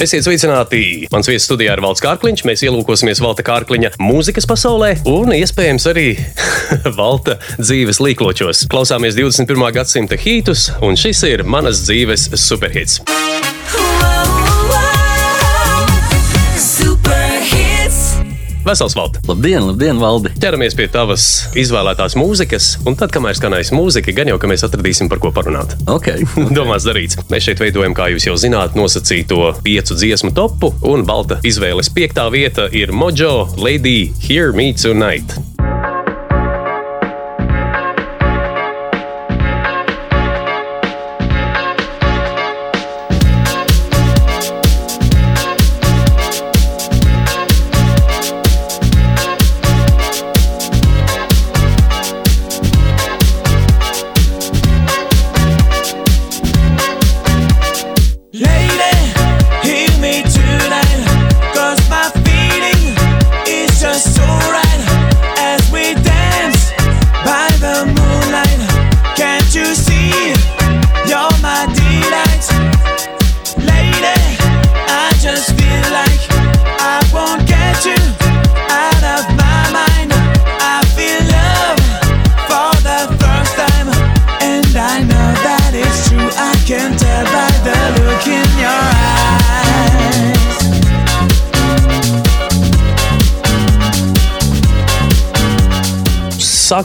Esiet sveicināti! Mans viesis studijā ir Valds Kārkliņš. Mēs ielūkosimies Valta Kārkliņa mūzikas pasaulē un iespējams arī Valta dzīves līkločos. Klausāmies 21. gadsimta hītus, un šis ir manas dzīves superhits. Vesels Valds! Labdien, labdien, Valdi! Ķeramies pie tavas izvēlētās mūzikas, un tad, kamēr skanēs mūzika, gan jau ka mēs atradīsim par ko parunāt. Okay, okay. Domās darīts. Mēs šeit veidojam, kā jūs jau zināt, nosacīto piecu dziesmu topu, un Balta izvēles piektā vieta ir Mojo Lady Hear Me Tonight.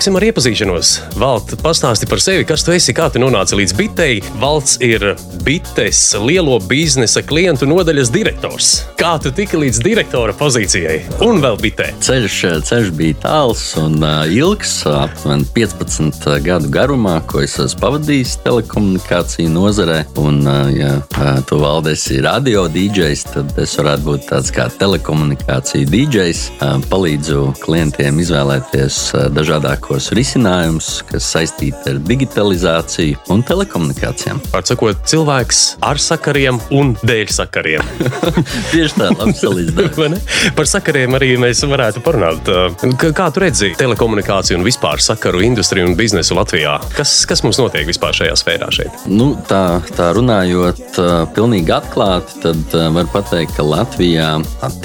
Sāksim ar iepazīšanos. Valts, pastāsti par sevi, kas tu esi, kā tu nonāci līdz bitei. Valts ir bites lielo biznesa klientu nodaļas direktors. Kā tu tiki līdz direktora pozīcijai un vēl bitē? Ceļš, ceļš bija tāls un uh, ilgs, aptuveni 15 gadu garumā, ko es esmu pavadījis telekomunikāciju nozarē. Un, ja tu valdes ir radio DJs, tad es varētu būt tāds kā telekomunikāciju. Uh, palīdzu klientiem izvēlēties dažādā labākos risinājumus, kas saistīti ar digitalizāciju un telekomunikācijām. Pārsakot, cilvēks ar sakariem un dēļ sakariem. Tieši tā, labi salīdzinājums. Par sakariem arī mēs varētu parunāt. Kā tu redzi telekomunikāciju un vispār sakaru industriju un biznesu Latvijā? Kas, kas mums notiek vispār šajā sfērā šeit? Nu, tā, tā runājot pilnīgi atklāti, tad var pateikt, ka Latvijā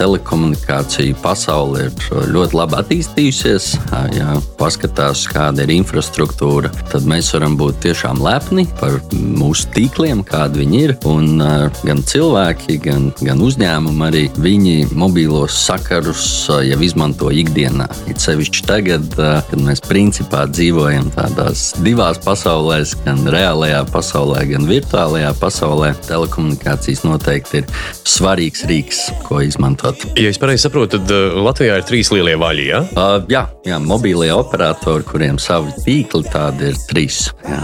telekomunikācija pasaule ir ļoti labi attīstījusies. Ja paskatās, kāda ir infrastruktūra, tad mēs varam būt tiešām lepni par mūsu tīkliem, kādi viņi ir. Un gan cilvēki, gan, gan uzņēmumi arī viņi mobīlos sakarus jau izmanto ikdienā. It sevišķi tagad, kad mēs principā dzīvojam tādās divās pasaulēs, gan reālajā pasaulē, gan virtuālajā pasaulē, telekomunikācijas noteikti ir svarīgs rīks, ko izmantot. Ja es pareizi saprotu, tad Latvijā ir trīs lielie vaļi. Ja? Uh, jā, jā mobīlie operatori kuriem savi tīkli tādi ir trīs. Jā.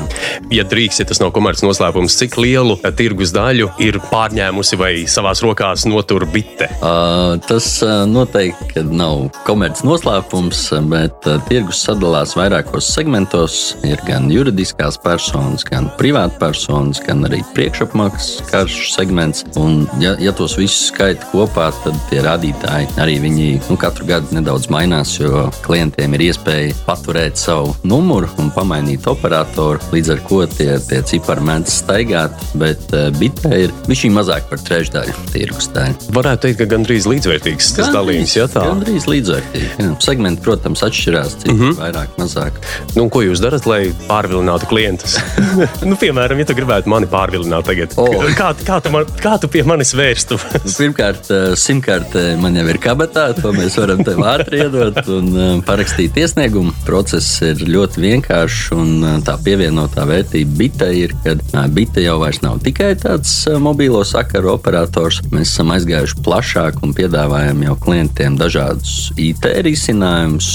Ja drīkst, ja tas nav komerces noslēpums, cik lielu tirgus daļu ir pārņēmusi vai savās rokās notur bite? Uh, tas noteikti nav komerces noslēpums, bet tirgus sadalās vairākos segmentos. Ir gan juridiskās personas, gan privātpersonas, gan arī priekšapmaksas karšu segments. Un, ja, ja tos visus skaita kopā, tad tie rādītāji arī viņi nu, katru gadu nedaudz mainās, jo klientiem ir iespēja paturēt savu numuru un pamainīt operatoru, līdz ar to tie, tie cipari mēdz staigāt, bet uh, bitē ir viņš mazāk par trešdaļu tirgus daļu. Varētu teikt, ka gandrīz līdzvērtīgs tas dalījums, ja tā? Gandrīz līdzvērtīgi. Jā. Segmenti, protams, atšķirās, citi mm -hmm. vairāk, mazāk. Nu, ko jūs darat, lai pārvilinātu klientus? nu, piemēram, ja tu gribētu mani pārvilināt tagad, oh. kā, kā, tu man, kā tu pie manis vērstu? Pirmkārt, eh, simtkarte man jau ir kabatā, to mēs varam tev ātri iedot un uh, parakstīt iesniegumu process ir ļoti vienkāršs, un tā pievienotā vērtība bitē ir, ka bite jau vairs nav tikai tāds mobilo sakaru operators. Mēs esam aizgājuši plašāk un piedāvājam jau klientiem dažādus IT risinājumus,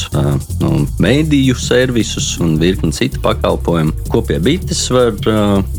nu, mēdīju servisus un virkni citu pakalpojumu. Ko pie bites var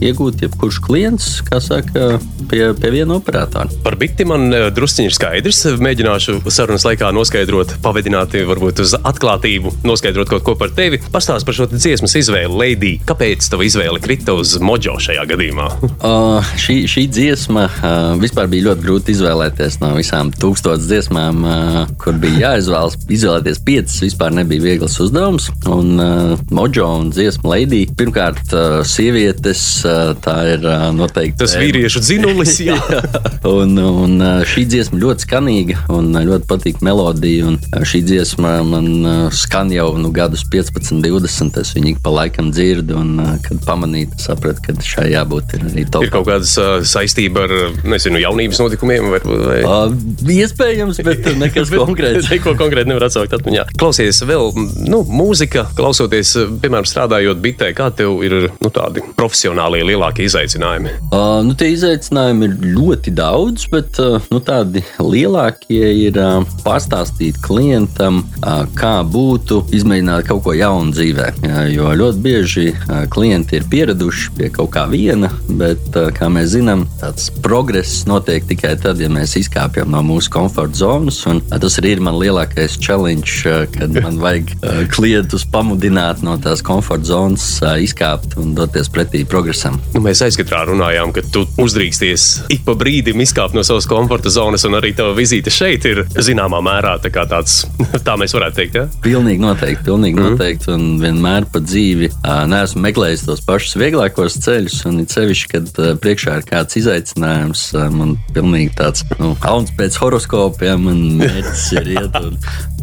iegūt jebkurš klients, kā saka, pie, pie viena operatora. Par biti man drusciņi ir skaidrs. Mēģināšu sarunas laikā noskaidrot, pavadināt varbūt uz atklātību, noskaidrot, kaut ko par tevi. Pastāst par šo dziesmas izvēli, Lady. Kāpēc tava izvēle krita uz mojo šajā gadījumā? Uh, šī, šī dziesma uh, vispār bija ļoti grūti izvēlēties no visām tūkstošiem dziesmām, uh, kur bija jāizvēlas. Izvēlēties piecas vispār nebija viegls uzdevums. Un uh, mojo un dziesma Lady. Pirmkārt, uh, sievietes, uh, tā ir uh, noteikti. Tas vīriešu dzinulis, jā. un, un šī dziesma ļoti skanīga un ļoti patīk melodija. Un šī dziesma man skan jau nu, gadus 15, 20. Es viņu pa laikam dzirdu, un kad pamanīju, sapratu, ka šai jābūt arī top. Ir kaut kādas uh, saistība ar nezinu, jaunības notikumiem, vai, vai... Uh, iespējams, bet nekas konkrēts. Neko konkrēti nevar atsaukt atmiņā. Klausies vēl, nu, mūzika, klausoties, piemēram, strādājot bitē, kā tev ir nu, tādi profesionālie lielākie izaicinājumi? Uh, nu, tie izaicinājumi ir ļoti daudz, bet uh, nu, tādi lielākie ir uh, pastāstīt klientam, uh, kā būtu izmēģināt kaut ko jaunu dzīvē. Jā, jo ļoti bieži klienti ir pieraduši pie kaut kā viena, bet, kā mēs zinām, tāds progress notiek tikai tad, ja mēs izkāpjam no mūsu komforta zonas. Tas arī ir mans lielākais challenge, kad man vajag klientus pamudināt no tās komforta zonas, izkāpt un doties pretī progresam. Nu, mēs aizkadrā runājām, ka tu uzdrīksties ik pa brīdim izkāpt no savas komforta zonas, un arī tava vizīte šeit ir zināmā mērā tā tāds, tā mēs varētu teikt. Ja? Pilnīgi noteikti, pilnīgi mm. noteikti. Un vienmēr pa dzīvi neesmu meklējis tos pašus vieglākos ceļus. Un it sevišķi, kad priekšā ir kāds izaicinājums, man pilnīgi tāds nu, kauns pēc horoskopiem un mērķis ir iet un,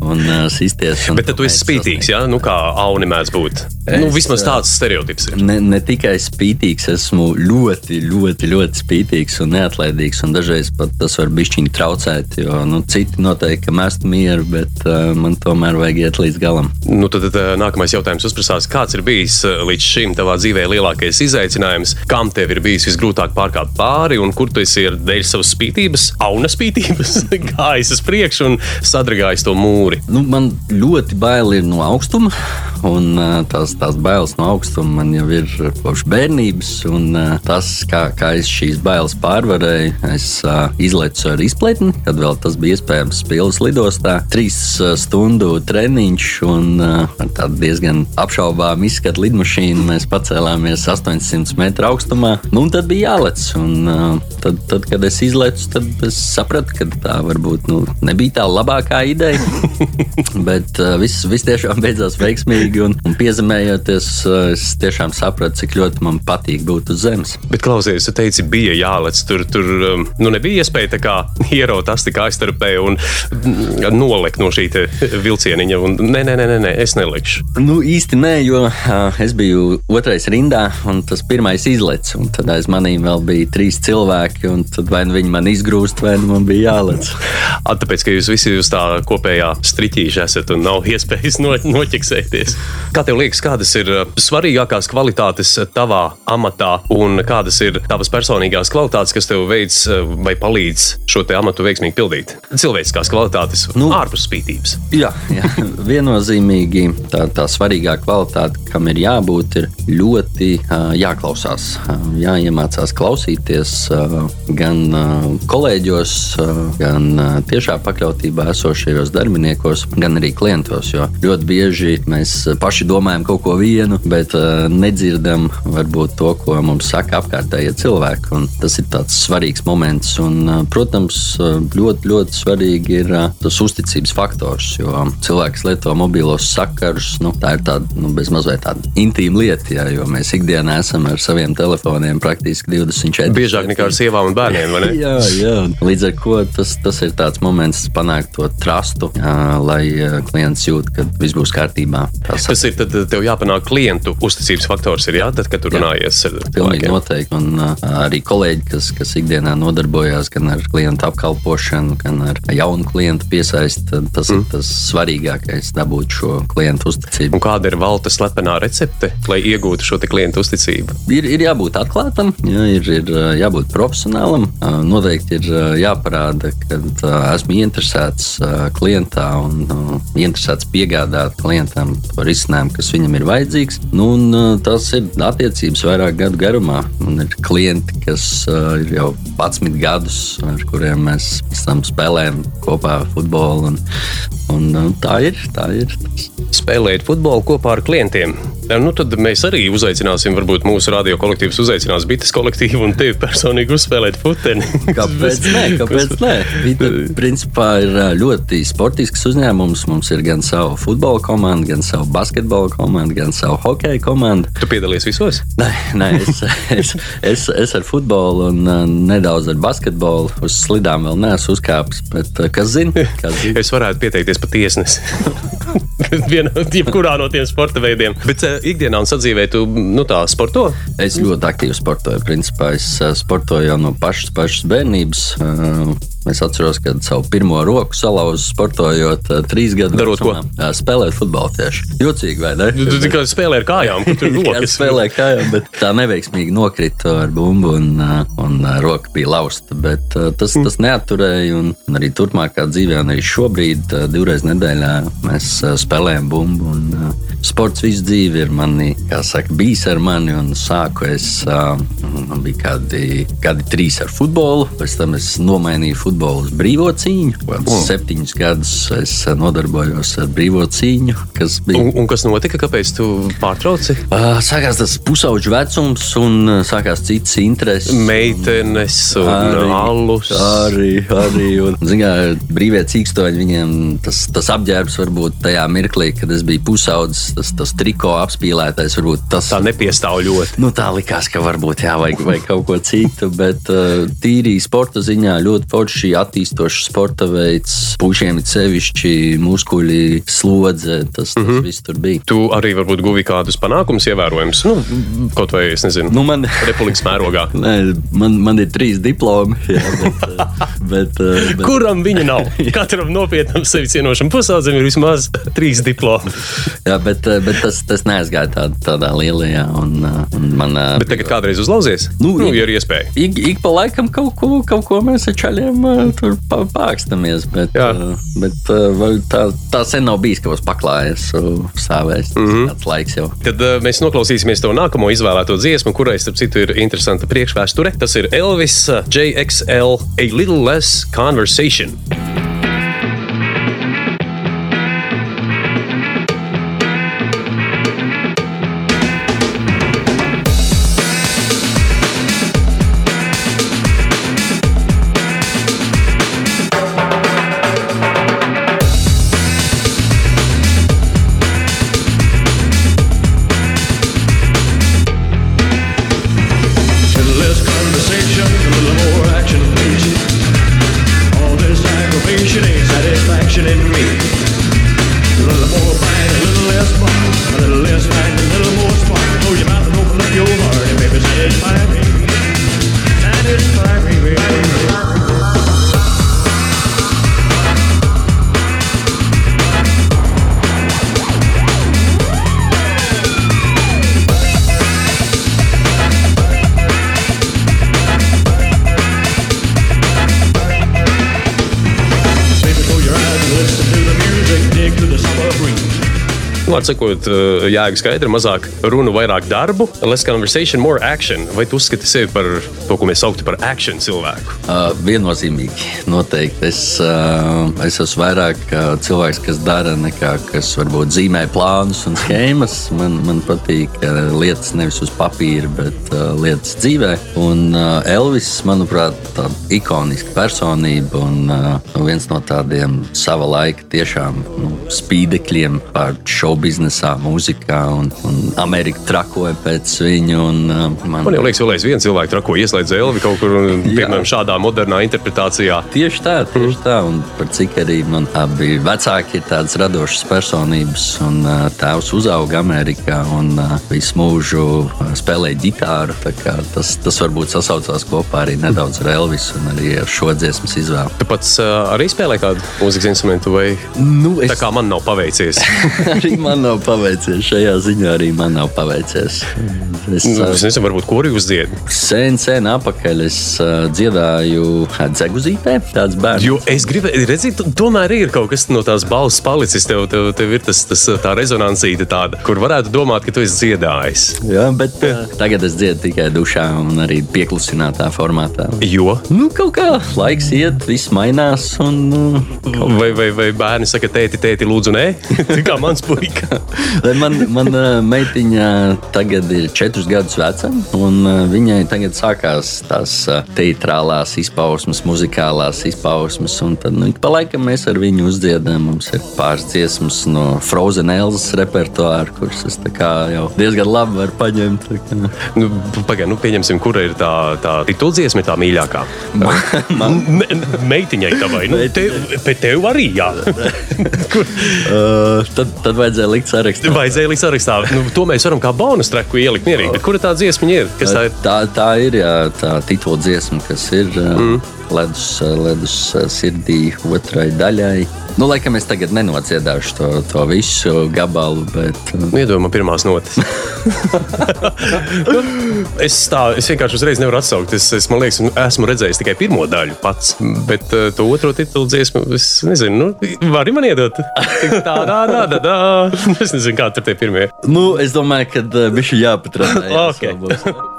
un uh, sisties. Un Bet tu esi spītīgs, jā? Ja? Nu, kā Auni mēdz būt. Nu, es, nu, vismaz tāds stereotips ir. Ne, ne tikai spītīgs, esmu ļoti, ļoti, ļoti spītīgs un neatlaidīgs. Un dažreiz pat tas var bišķiņi traucēt, jo nu, citi noteikti mest mieru, bet uh, man tomēr vajag iet līdz galam. Nu, tad, tad nākamais jautājums uzprasās, kāds ir bijis līdz šim tavā dzīvē lielākais izaicinājums, kam tev ir bijis visgrūtāk pārkāpt pāri un kur tu esi dēļ savas spītības, auna spītības, gājis uz priekšu un sadragājis to mūri? Nu, man ļoti bail ir no augstuma, un tās, tās bailes no augstuma man jau ir kopš bērnības, un tas, kā, kā es šīs bailes pārvarēju, es izlecu ar izpletni, kad vēl tas bija iespējams Spīles lidostā. Trīs stundu treniņš un ar tādu diezgan apšaubāmu izskatu lidmašīnu. Mēs pacēlāmies 800 metru augstumā. Nu, tad bija jālec. Un, uh, tad, tad, kad es izlecu, tad es sapratu, ka tā varbūt nu, nebija tā labākā ideja. Bet uh, viss, viss tiešām beidzās veiksmīgi. Un, un piezemējoties, uh, es tiešām sapratu, cik ļoti man patīk būt uz zemes. Bet klausies, tu teici, bija jālec. Tur, tur um, nu, nebija iespēja tā kā ieraut astikā aizstarpē un mm, nolikt no šī vilcieniņa. Un, nē, nē, nē, nē, es nelikšu. Nu, īsti nē, jo uh, es biju otrais rindā, un tas pirmais izlaists. Tad aiz maniem vēl bija trīs cilvēki, un tad vai nu viņi man izgrūst, vai nu man bija jālec. Tāpēc, ka jūs visi uz tā kopējā striķīša esat un nav iespējas no, noķeksēties. Kā tev liekas, kādas ir svarīgākās kvalitātes tavā amatā, un kādas ir tavas personīgās kvalitātes, kas tev veids vai palīdz šo amatu veiksmīgi pildīt? Cilvēciskās kvalitātes, nu, ārpus spītības. Jā, jā viennozīmīgi tā, tā svarīgā kvalitāte, kam ir jābūt, ir ļoti uh, jāklausās. Uh, jāiemācās klausīties uh, gan uh, kolēģos, uh, gan tiešā pakļautībā esošajos darbiniekos, gan arī klientos. Jo ļoti bieži mēs paši domājam kaut ko vienu, bet nedzirdam varbūt to, ko mums saka apkārtējie cilvēki. Un tas ir tāds svarīgs moments. Un, protams, ļoti, ļoti svarīgi ir tas uzticības faktors, jo cilvēks lieto mobilos sakarus. Nu, tā ir tāda nu, bezmazliet tāda intīma lieta, jā, jo mēs ikdienā esam ar saviem telefoniem praktiski 24. Biežāk nekā ar sievām un bērniem. jā, jā. Līdz ar to tas, tas ir tāds moments, panākt to trustu, jā, lai klients jūt, ka viss būs kārtībā. Tas, tas ir tad tev jāpanāk klientu uzticības faktors, ir jā, tad, kad tu runājies ar cilvēkiem. Noteikti, un arī kolēģi, kas, kas ikdienā nodarbojās gan ar klientu apkalpošanu, gan ar jaunu klientu piesaisti, tas mm. ir tas svarīgākais, dabūt šo klientu uzticību. Un kāda ir valta slepenā recepte, lai iegūtu šo klientu uzticību? Ir, ir jābūt atklātam, jā, ir, ir jābūt profesionālam. Noteikti ir jāparāda, ka esmu interesēts klientā un interesēts piegādāt klientam to risinājumu, kas viņam ir vajadzīgs. Nu, tas ir attiecības vairāk gadu garumā. Man ir klienti, kas ir jau 11 gadus, ar kuriem mēs spēlējam kopā futbolu. Un, un, tā ir. Tā ir spēlēt futbolu kopā ar klientiem. Nu, tad mēs arī uzaicināsim, varbūt mūsu radio kolektīvs uzaicinās bites kolektīvu un tevi personīgi uzspēlēt futeni. Kāpēc nē? Kāpēc nē? Vita, principā, ir ļoti sportisks uzņēmums. Mums ir gan sava futbola komanda, gan sava basketbola komanda, gan sava hokeja komanda. Tu piedalies visos? Nē, nē es, es, es, es ar futbolu un nedaudz ar basketbolu uz slidām vēl neesmu uzkāpis. Bet, kas zina? Kas zina? Es varētu pieteikties par tiesnesi. Vienā, jebkurā no tiem sporta veidiem. Bet uh, ikdienā un sadzīvē tu nu, tā sporto? Es ļoti aktīvi sportoju. Principā es uh, sportoju jau no pašas, pašas bērnības. Uh, Es atceros, kad savu pirmo roku salauzu sportojot, uh, trīs gadu vecumā. spēlēt futbolu tieši. Jocīgi, vai ne? Tu tikai spēlē ar kājām, kur tur rokas. spēlē kājām, bet tā neveiksmīgi nokrita ar bumbu un, un roka bija lausta. Bet tas, tas neaturēja. Un, arī turpmākā dzīvē, un arī šobrīd, divreiz nedēļā, mēs spēlējam bumbu. Un, Sports visu dzīvi ir mani, kā saka, bijis ar mani. Un sāku es, uh, man bija kādi, kādi trīs ar futbolu, pēc tam es nomainīju futbolu uz brīvo cīņu. Mm. Septiņus gadus es nodarbojos ar brīvo cīņu, kas bija Un, un kas notika? Kāpēc tu pārtrauci? Uh, sākās tas pusauģu vecums, un uh, sākās citas intereses. Meitenes un arī, alus. Arī, arī. Un, zinā, brīvie cīkstoņi, viņiem tas, tas apģērbs varbūt tajā mirklī, kad es biju pusaudzis, tas, tas triko apspīlētais, varbūt tas Tā nepiestāv ļoti. Nu, tā likās, ka varbūt jā, vajag, vajag kaut ko citu, bet uh, tīri sporta ziņā ļoti forši attīstošs sporta veids. Pušiem ir sevišķi muskuļi, slodze, tas, tas mm -hmm. viss tur bija. Tu arī varbūt guvi kādus panākumus ievērojams. Nu, kaut vai es nezinu, Nu, man, republikas mērogā. Nē, man, man ir trīs diplomi. Jā, bet, uh, bet, uh, bet, Kuram viņa nav? Katram nopietnam sevi cienošam pusaudzim ir vismaz trīs diplomi. jā, bet, bet tas, tas neaizgāja tād, tādā lielajā. Un, un man, Bet tagad kādreiz uzlauzies? Nu, nu ik- ja ir iespēja. Ik, ik pa laikam kaut ko, kaut ko mēs ar čaļiem tur pākstamies. Bet, Jā. bet tā, tā sen nav bijis, ka mums paklājas sāvēs. Mm -hmm. Tas laiks jau. Tad mēs noklausīsimies to nākamo izvēlēto dziesmu, kurai, starp citu, ir interesanta priekšvēsture. Tas ir Elvis JXL A Little Less Conversation. Sakot, uh, jēga skaidra, mazāk runu, vairāk darbu. Less conversation, more action. Vai tu uzskati sevi par to, ko mēs saucam par action cilvēku? Uh, viennozīmīgi, noteikti. Es, uh, es esmu vairāk uh, cilvēks, kas dara, nekā kas varbūt zīmē plānus un schēmas. Man, man patīk uh, lietas nevis uz papīra, bet uh, lietas dzīvē. Un uh, Elvis, manuprāt, tāda ikoniska personība un uh, viens no tādiem sava laika tiešām nu, spīdekļiem par show biznesā, mūzikā. Un, un Amerika trakoja pēc viņa. Un, uh, man, Man jau liekas, vēl aizvien cilvēku trako ieslēdz Elvi kaut kur, un, piemēram, šādā modernā interpretācijā. Tieši tā, tieši tā. Un par cik arī man abi vecāki ir tādas radošas personības, un uh, tēvs uzauga Amerikā un uh, visu mūžu spēlēja ģitāru. Tas, tas varbūt sasaucās kopā arī nedaudz ar Elvisu un arī ar šo dziesmas izvēli. Tu pats arī spēlē kādu mūzikas instrumentu, vai Nu, tā kā man nav paveicies? arī man man nav paveicies. Šajā ziņā arī man nav paveicies. Es, Nu, Es nezinu, varbūt kuru jūs dziedat. sen, sen atpakaļ es uh, dziedāju Dzeguzītē, tāds bērns. Jo es gribēju, redzēt, tomēr ir kaut kas no tās balss palicis. Tev, tev, tev ir tas, tas tā rezonansīte, tāda, kur varētu domāt, ka tu esi dziedājis. Jā, bet uh, tagad es dziedu tikai dušā un arī pieklusinātā formātā. Jo. Nu, kaut kā laiks iet, viss mainās. Un, uh, Vai, vai, vai bērni saka, tēti, tēti, lūdzu, nē, tā kā mans puika. Lai Man, man meitiņa tagad ir četrus gadus veca, un viņai tagad sākās tās teātrālās izpausmes, muzikālās izpausmes. Tad nu, pa laikam mēs ar viņu uzdziedām. Mums ir pāris dziesmas no Frozen Elzas repertuāra, kuras es jau diezgan labi varu paņemt. Nu, Pagaidām, nu, pieņemsim, kura ir tā, tā tituldziesma, tā mīļākā. Man, Me- Meitiņai tavai, nu, bet tev arī, jā. uh, tad, tad vajadzēja likt sarakstā. Vajadzēja likt sarakstā. Nu, to mēs varam kā bonus treku ielikt mierīgi. Bet kura tā dziesma ir? Kas tā ir? Tā, tā ir jā, tā titula dziesma, kas ir mm. ledus, ledus sirdī otrai daļai. Nu, laikam es tagad nenodziedāšu to, to visu gabalu, bet uh, Iedomājieties, pirmās notis. es, tā, es vienkārši uzreiz nevaru atsaukt. Es, es liekas, esmu redzējis tikai pirmo daļu pats. Bet uh, to otro titulu dziesmu, es nezinu, nu, vari man iedot. Tā, tā, tā, tā, tā. Es nezinu, kādi ir tie pirmie. nu, es domāju, ka uh, viņš ir jāpatrāpās. Ok. I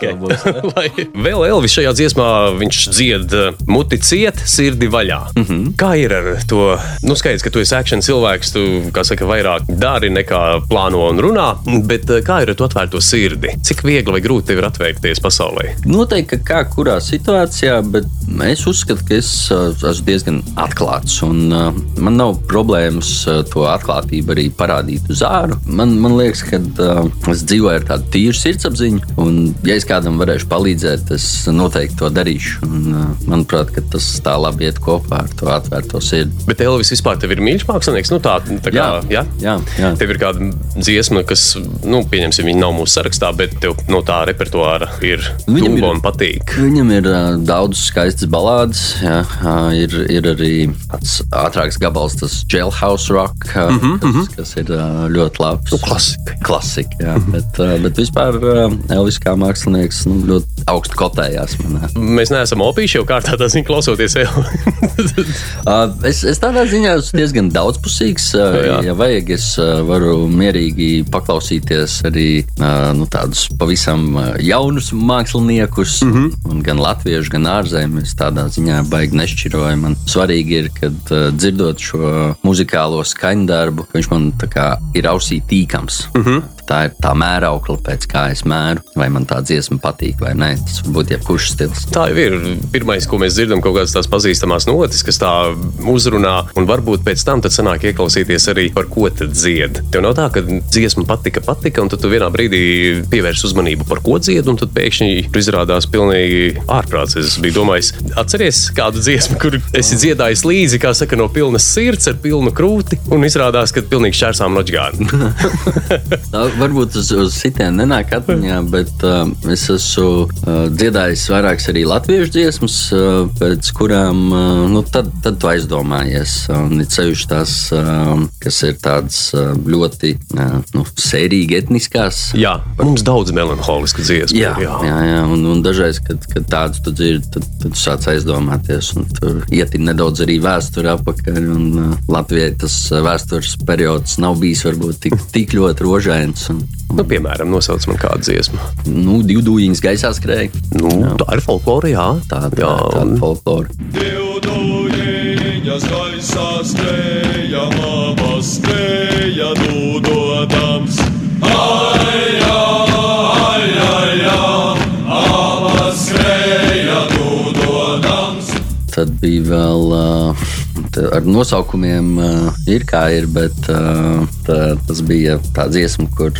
Lai vēl Elvis šajā dziesmā viņš dzied uh, muti ciet, sirdi vaļā. Mm -hmm. Kā ir ar to? Nu, skaidrs, ka tu esi akcents cilvēks, tu kā saka, vairāk dari nekā plāno un runā, bet uh, kā ir ar to atvērto sirdi? Cik viegli vai grūti ir atvērties pasaulē? Noteikti, ka kā kurā situācijā, bet es uzskatu, ka es uh, esmu diezgan atklāts. Un, man nav problēmas to atklātību arī parādīt uz ārā. Man, man liekas, ka es dzīvoju ar tādu tīru sirdsapziņu, un, ja es kādam varēšu palīdzēt, es noteikti to darīšu. Un, uh, manuprāt, ka tas tā labi iet kopā ar to atvērto sirdi. Bet Elvis vispār tev ir mīļš mākslinieks. Nu, tā, tā kā, Jā. jā? Jā, jā. Tev ir kāda dziesma, kas, nu, pieņemsim, viņa nav mūsu sarakstā, bet tev no tā repertuāra ir Viņam ir- tuva un patīk. Viņam ir uh, daudz skaistas balādes, jā, uh, ir, ir arī tāds ātrāks gabals, tas Jailhouse Rock, uh, mm -hmm, kas, kas ir uh, ļoti labs. Nu, klasika. Klasika, jā, bet, uh, bet vispār uh, Elvis kā mākslinieks nu, ļoti augstu kotējās manā. Mēs neesam opīši jau kārtā, tas ir klausoties Elvis. Uh, es, es tādā ziņā esmu diezgan daudzpusīgs. Uh, Jā. ja vajag, es uh, varu mierīgi paklausīties arī nu, tādus pavisam jaunus māksliniekus, mm -hmm. gan latviešu, gan ārzemju. Es tādā ziņā baigi nešķiroju. Man svarīgi ir, kad dzirdot šo muzikālo skaņdarbu, ka viņš man tā ir ausī tīkams. Mm -hmm. Tā ir tā mēraukla, pēc kā es mēru, vai man tā dziesma patīk vai nē. Tas var būt jebkurš stils. Tā jau ir. Pirmais, ko mēs dzirdam, kaut kādas tās pazīstamas notis, kas tā uzrunā, un varbūt pēc tam tad sanāk ieklausīties arī par ko tad dzied. Tev nav tā, ka dziesma patika, patika, un tad tu vienā brīdī pievērsi uzmanību par ko dzied, un tad pēkšņi izrādās pilnīgi ārprāts. Es biju domājis, atceries kādu dziesmu, kur esi dziedājis līdzi, kā saka, no pilnas sirds ar pilnu krūti, un izrādās, ka pilnīgi šķērsām noģgāni. Varbūt uz, uz sitienu nenāk atmiņā, bet uh, es esmu uh, dziedājis vairākas arī latviešu dziesmas, uh, pēc kurām uh, nu, tad, tad tu aizdomājies. Un ir ceļš tās, uh, kas ir tādas uh, ļoti uh, nu, sērīgi etniskās. Jā, mums daudz melanholisku dziesmu. Jā, jā, jā, jā. Un, un dažreiz, kad, kad tādu tu dzirdi, tad, tad tu sāc aizdomāties. un Tur iet nedaudz arī vēsture apakaļ. Un, uh, Latvijai tas uh, vēstures periods nav bijis varbūt tik, tik ļoti rožains. Un, Nu, piemēram, nosauc man kādu dziesmu. nu, divu dūjiņas gaisā skrēja. Nu, tā ir folklore, jā. Tā, tā, jā. tā ir folklore. Divdūjiņas gaisā skrēja, mama skrēja, dūdodams. Ai, jā, ai, ai, jā, mama skrēja, dūdodams. Tad bija vēl uh, ar nosaukumiem uh, ir kā ir, bet uh, tā, tas bija tā dziesma, kur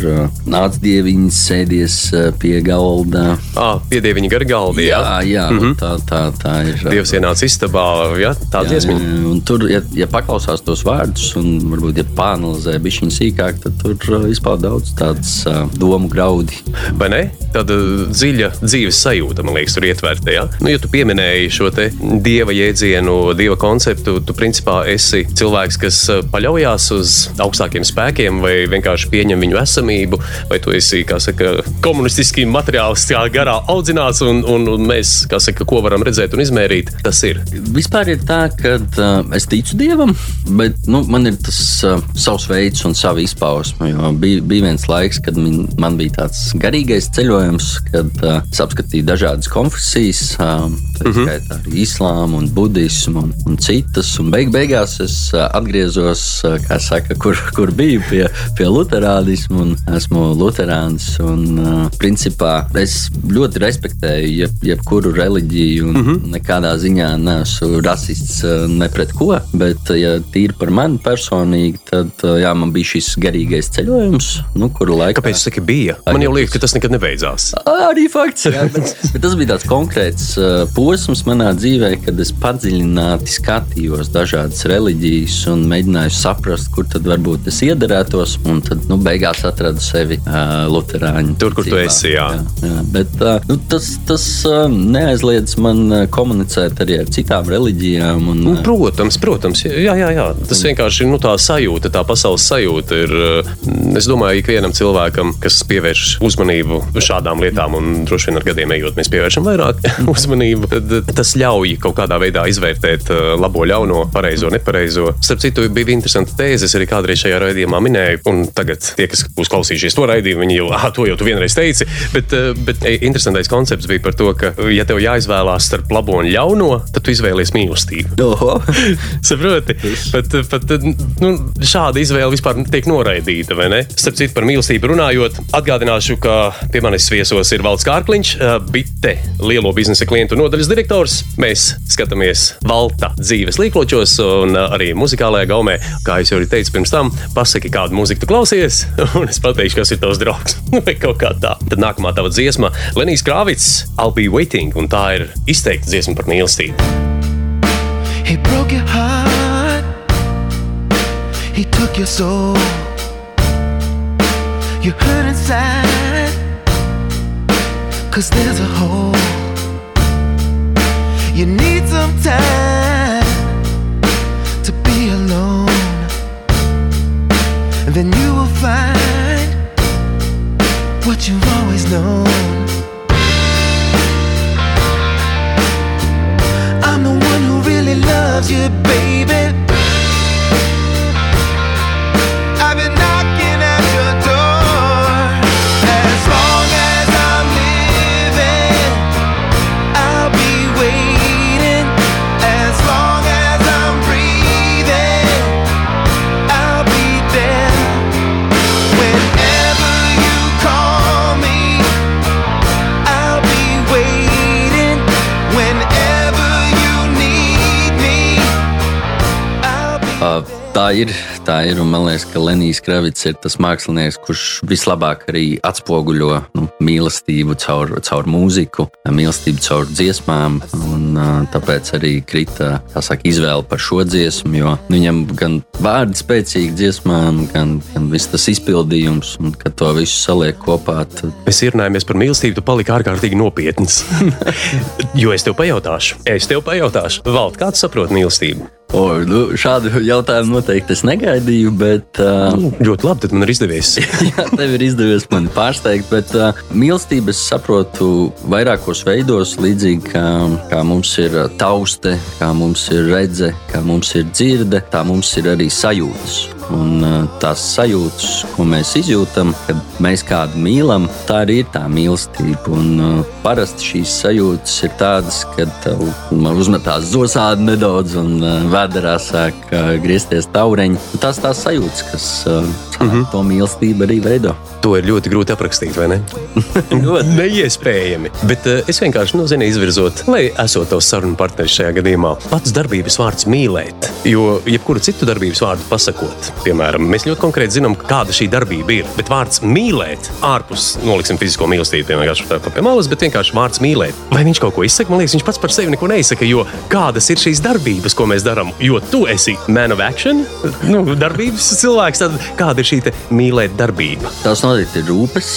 nāca dieviņas sēdies pie galda. Ah, piedieviņa gar galdi. Jā, Jā, jā mm -hmm. tā, tā, tā ir. Dievs ienāca istabā, jā, tā Jā, dziesma. jā, tur, ja, ja paklausās tos vārdus, un varbūt ja pāranalizē bišķiņu sīkāk, tad tur izpauž daudz tādas domu graudi. Vai ne? Tāda dziļa dzīves sajūta, man liekas, tur ietverta. Ja? Nu, ja tu pieminēji šo te dieva jēdzienu, dieva konceptu, tu principā esi cilvēks, kas eh, paļaujas uz augstākiem spēkiem, vai vienkārši pieņem viņu esamību, vai tu esi, saka, komunistiski materiālistiskā garā audzināts, un, un, un mēs, kā saka, ko varam redzēt un izmērīt, tas ir. Vispār ir tā, ka uh, es ticu dievam, bet nu, man ir tas uh, savs veids un sava izpausme. Bija, bija viens laiks, kad min, man bija tāds garīgais ceļojums, kad uh, es apskatīju dažādas konfesijas, uh, tā Mhm. skaitā arī islāmu, un budismu un, un citas. Un beig, beigās es uh, atgriezos, uh, kā saka, kur, kur biju pie, pie luterānismu, un esmu luterāns. Un, uh, principā es ļoti respektēju jeb, jebkuru reliģiju, un mm -hmm. nekādā ziņā neesmu rasists ne pret ko. Bet, ja tīri par mani personīgi, tad jā, man bija šis garīgais ceļojums, nu, kuru laikā. Kāpēc tas tā bija? Man jau liekas, ka tas nekad nebeidzās. Arī fakts, jā, bet, bet tas bija tāds konkrēts posms manā dzīvē, kad es padziļināti skatījos dažādas reliģijas un mēģināju saprast, kur tad varbūt es iederētos. Un tad nu, beigās atradu sevi uh, Lutāņu. Tur, kur tu esi, jā. jā, jā. Bet uh, nu, tas, tas uh, neaizliedz man uh, komunicēt arī ar citām reliģijām. Un, Nu, uh, Protams, protams, jā, jā, jā. tas vienkārši ir nu, tā sajūta, tā pasaules sajūta. Ir, eh, es domāju, ka ikvienam cilvēkam, kas pievērš uzmanību šādām lietām, un droši vien ar gadiem ejot, mēs pievēršam vairāk uzmanību, tad tas ļauj kaut kādā veidā izvērtēt labo, ļauno, pareizo, nepareizo. Starp citu, bija interesanti tēze, es arī kādreiz šajā raidījumā minēju, un tagad tie, kas būs klausījušies to raidījumu, viņi jau, ah, to jau tu vienreiz teici. Bet, eh, bet eh, interesantais koncepts bija par to, ka, ja tev jāizvēlās starp labo un ļauno, tad tu izvēlies mīlestību. Saproti? Pat, pat nu, šāda izvēle vispār tiek noraidīta. vai ne? Starp citu, par mīlestību runājot, atgādināšu, ka pie manis viesos ir Valds Kārkliņš, eh, Bite, lielo biznesa klientu nodaļas direktors. Mēs skatāmies Valta dzīves līkločos un eh, arī muzikālajā gaumē. Kā jau teicu pirms tam, pasaki, kādu mūziku tu klausies, un es pateikšu, kas ir tavs draugs. Vai kaut kā tā. Tad nākamā tava dziesma - Lenijas Krāvits, I'll be waiting, un tā ir izteikta dziesma par mīlestību. He broke your heart. He took your soul. You hurt inside. Cause there's a hole. You need some time then you will find what you've always known. I'm the one who really loves you, baby. Tā ir, tā ir. Man liekas, ka Lenijs Kravits ir tas mākslinieks, kurš vislabāk arī atspoguļo nu, mīlestību caur, caur mūziku, mīlestību caur dziesmām. Un, tāpēc arī krita saka, izvēle par šo dziesmu, jo viņam gan vārdi spēcīgi dziesmām, gan, gan viss tas izpildījums, un kad to visu saliek kopā, tad Mēs ierunājāmies par mīlestību, tu paliki ārkārtīgi nopietns. jo es tev pajautāšu, es tev pajautāšu, Vald, kā tu saproti mīlestību? O, nu, šādu jautājumu noteikti es negaidīju. Bet, uh, Nu, ļoti labi, tad man ir izdevies. Jā, tev ir izdevies mani pārsteigt, bet uh, mīlestību es saprotu vairākos veidos. Līdzīgi kā, kā mums ir uh, tauste, kā mums ir redzes, kā mums ir dzirde, tā mums ir arī sajūtas. Un uh, tās sajūtas, ko mēs izjūtam, kad mēs kādu mīlam, tā arī ir tā mīlestība. Un, uh, parasti šīs sajūtas ir tādas, kad tev uzmetās zosādi nedaudz un uh, vēderā sāk griezties taureņi. Tas tās sajūtas, kas mm -hmm. to mīlestību arī veido. To ir ļoti grūti aprakstīt, vai ne? Neiespējami. Bet uh, es vienkārši nu, zinu, izvirzot, lai esot tavs sarunu partneris šajā gadījumā, pats darbības vārds mīlēt. Jo jebkuru citu darbības vārdu pasakot, piemēram, mēs ļoti konkrēti zinām, kāda šī darbība ir. Bet vārds mīlēt, ārpus noliksim fizisko mīlestību, vienkārši tā pie malas, bet vienkārši vārds mīlēt. Vai viņš kaut ko izsaka? Man liekas, viņš pats par sevi neko neizsaka. Jo kādas ir šīs darbības, ko mēs darām? Jo tu esi man of action, nu, darbības cilvēks. Tad kāda ir šī te mīlēt darbība? Tas noteikti ir rūpes.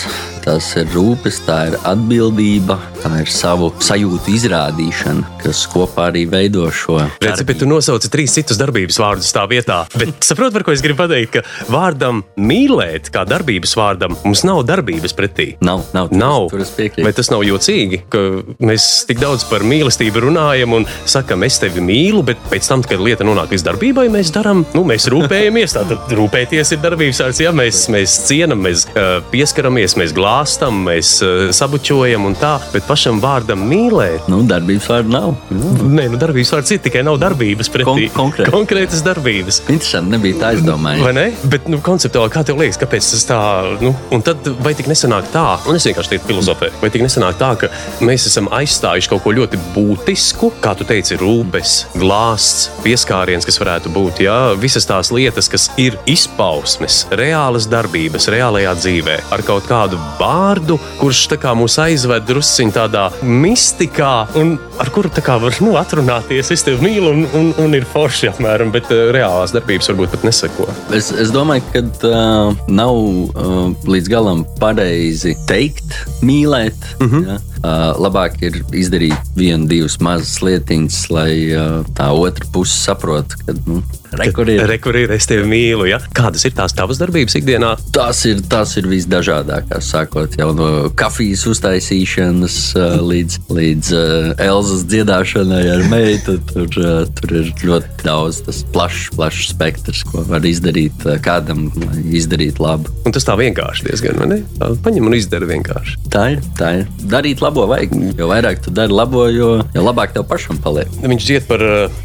Tas ir rūpes, tā ir atbildība, tā ir savu sajūtu izrādīšana, kas kopā arī veido šo Redzi, bet tu nosauci trīs citus darbības vārdus tā vietā. Bet saproti, par ko es gribu pateikt, ka vārdam mīlēt, kā darbības vārdam, mums nav darbības pretī. Nav, nav, tur Nav. tur es piekrītu. Vai tas nav jocīgi, ka mēs tik daudz par mīlestību runājam un sakam, es tevi mīlu, bet pēc tam, kad lieta nonāk līdz darbībai, mēs darām, nu, mēs rūpējamies. Tātad rūpēties ir darbības vārds, ja mēs, mēs cienam, mēs uh, pieskaramies, mēs glāstam, mēs uh, sabučojam un tā, bet pašam vārdam mīlēt. Nu, darbības vārdu nav. Nē, nu, darbības vārds ir tikai nav darbības pretī. Kon- konkrēti. Konkrētas darbības. Interesanti, nebija tā izdomāta. Vai ne? Bet, nu, konceptuāli, kā tev liekas, kāpēc tas tā, nu, un tad vai tik nesanāk tā, un es vienkārši tādu filozofēju, vai tik nesanāk tā, ka mēs esam aizstājuši kaut ko ļoti būtisku, kā tu teici, rūpes, glāsts, pieskāriens, kas varētu būt, jā, visas tās lietas, kas ir izpausmes, reālas darbības, reālajā dzīvē, ar kaut kādu vārdu, kurš kā mūs aizved drusciņā tādā mistikā, un ar kuru kā var nu, atrunāties, es tevi mīlu, un, un, un ir forši apmēram, bet uh, reālās darbības varbūt pat nesako. Es, es domāju, ka uh, nav uh, līdz galam pareizi teikt, mīlēt. Mm. -hmm. ja? uh, labāk ir izdarīt vienu, divas mazas lietiņas, lai uh, tā otra puse saprotu, ka nu, re, kur ir. Rekur ir, es tevi mīlu. Ja? Kādas ir tās tavas darbības ikdienā? Tas ir, tas ir visdažādākās, sākot no kafijas uztaisīšanas līdz, līdz uh, Elzas dziedāšanai ar meitu. Tur, uh, tur ir ļoti daudz, tas plašs, plašs spektrs, ko var izdarīt uh, kādam, lai izdarītu labu. Un tas tā vienkārši diezgan, vai ne? Paņem un izdara vienkārši. Tā ir, tā ir. Darīt labo vajag. Jo vairāk tu dari labo, jo, jo labāk tev pašam paliek. Viņš dzied par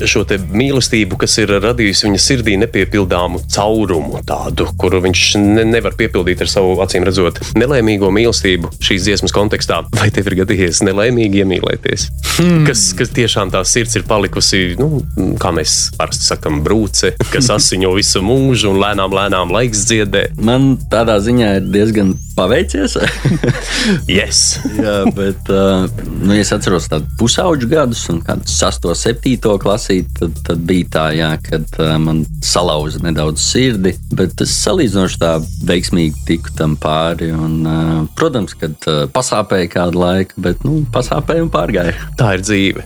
šo mīlestību, kas ir radījusi viņa sirdī nepiepildāmu caurumu, tādu, kuru viņš ne, nevar piepildīt ar savu acīm redzot nelaimīgo mīlestību šīs dziesmas kontekstā. Vai tev ir gadījies nelaimīgi iemīlēties? Hmm. Kas, kas tiešām tā sirds ir palikusi, nu, kā mēs parasti sakam, brūce, kas asiņo visu mūžu un lēnām, lēnām laiks dziedē. Man tādā ziņā ir diezgan paveicies. Yes! Jā, bet uh, nu, es atceros tādu pusauģu gadus, un kādu 6, 7 klasīti, tad, tad bija tā, jā, kad uh, man salauza nedaudz sirdi, bet es salīdzinoši tā veiksmīgi tiku tam pāri. Un, uh, protams, kad uh, pasāpēja kādu laiku, bet nu, pasāpēja un pārgāja. Tā ir dzīve.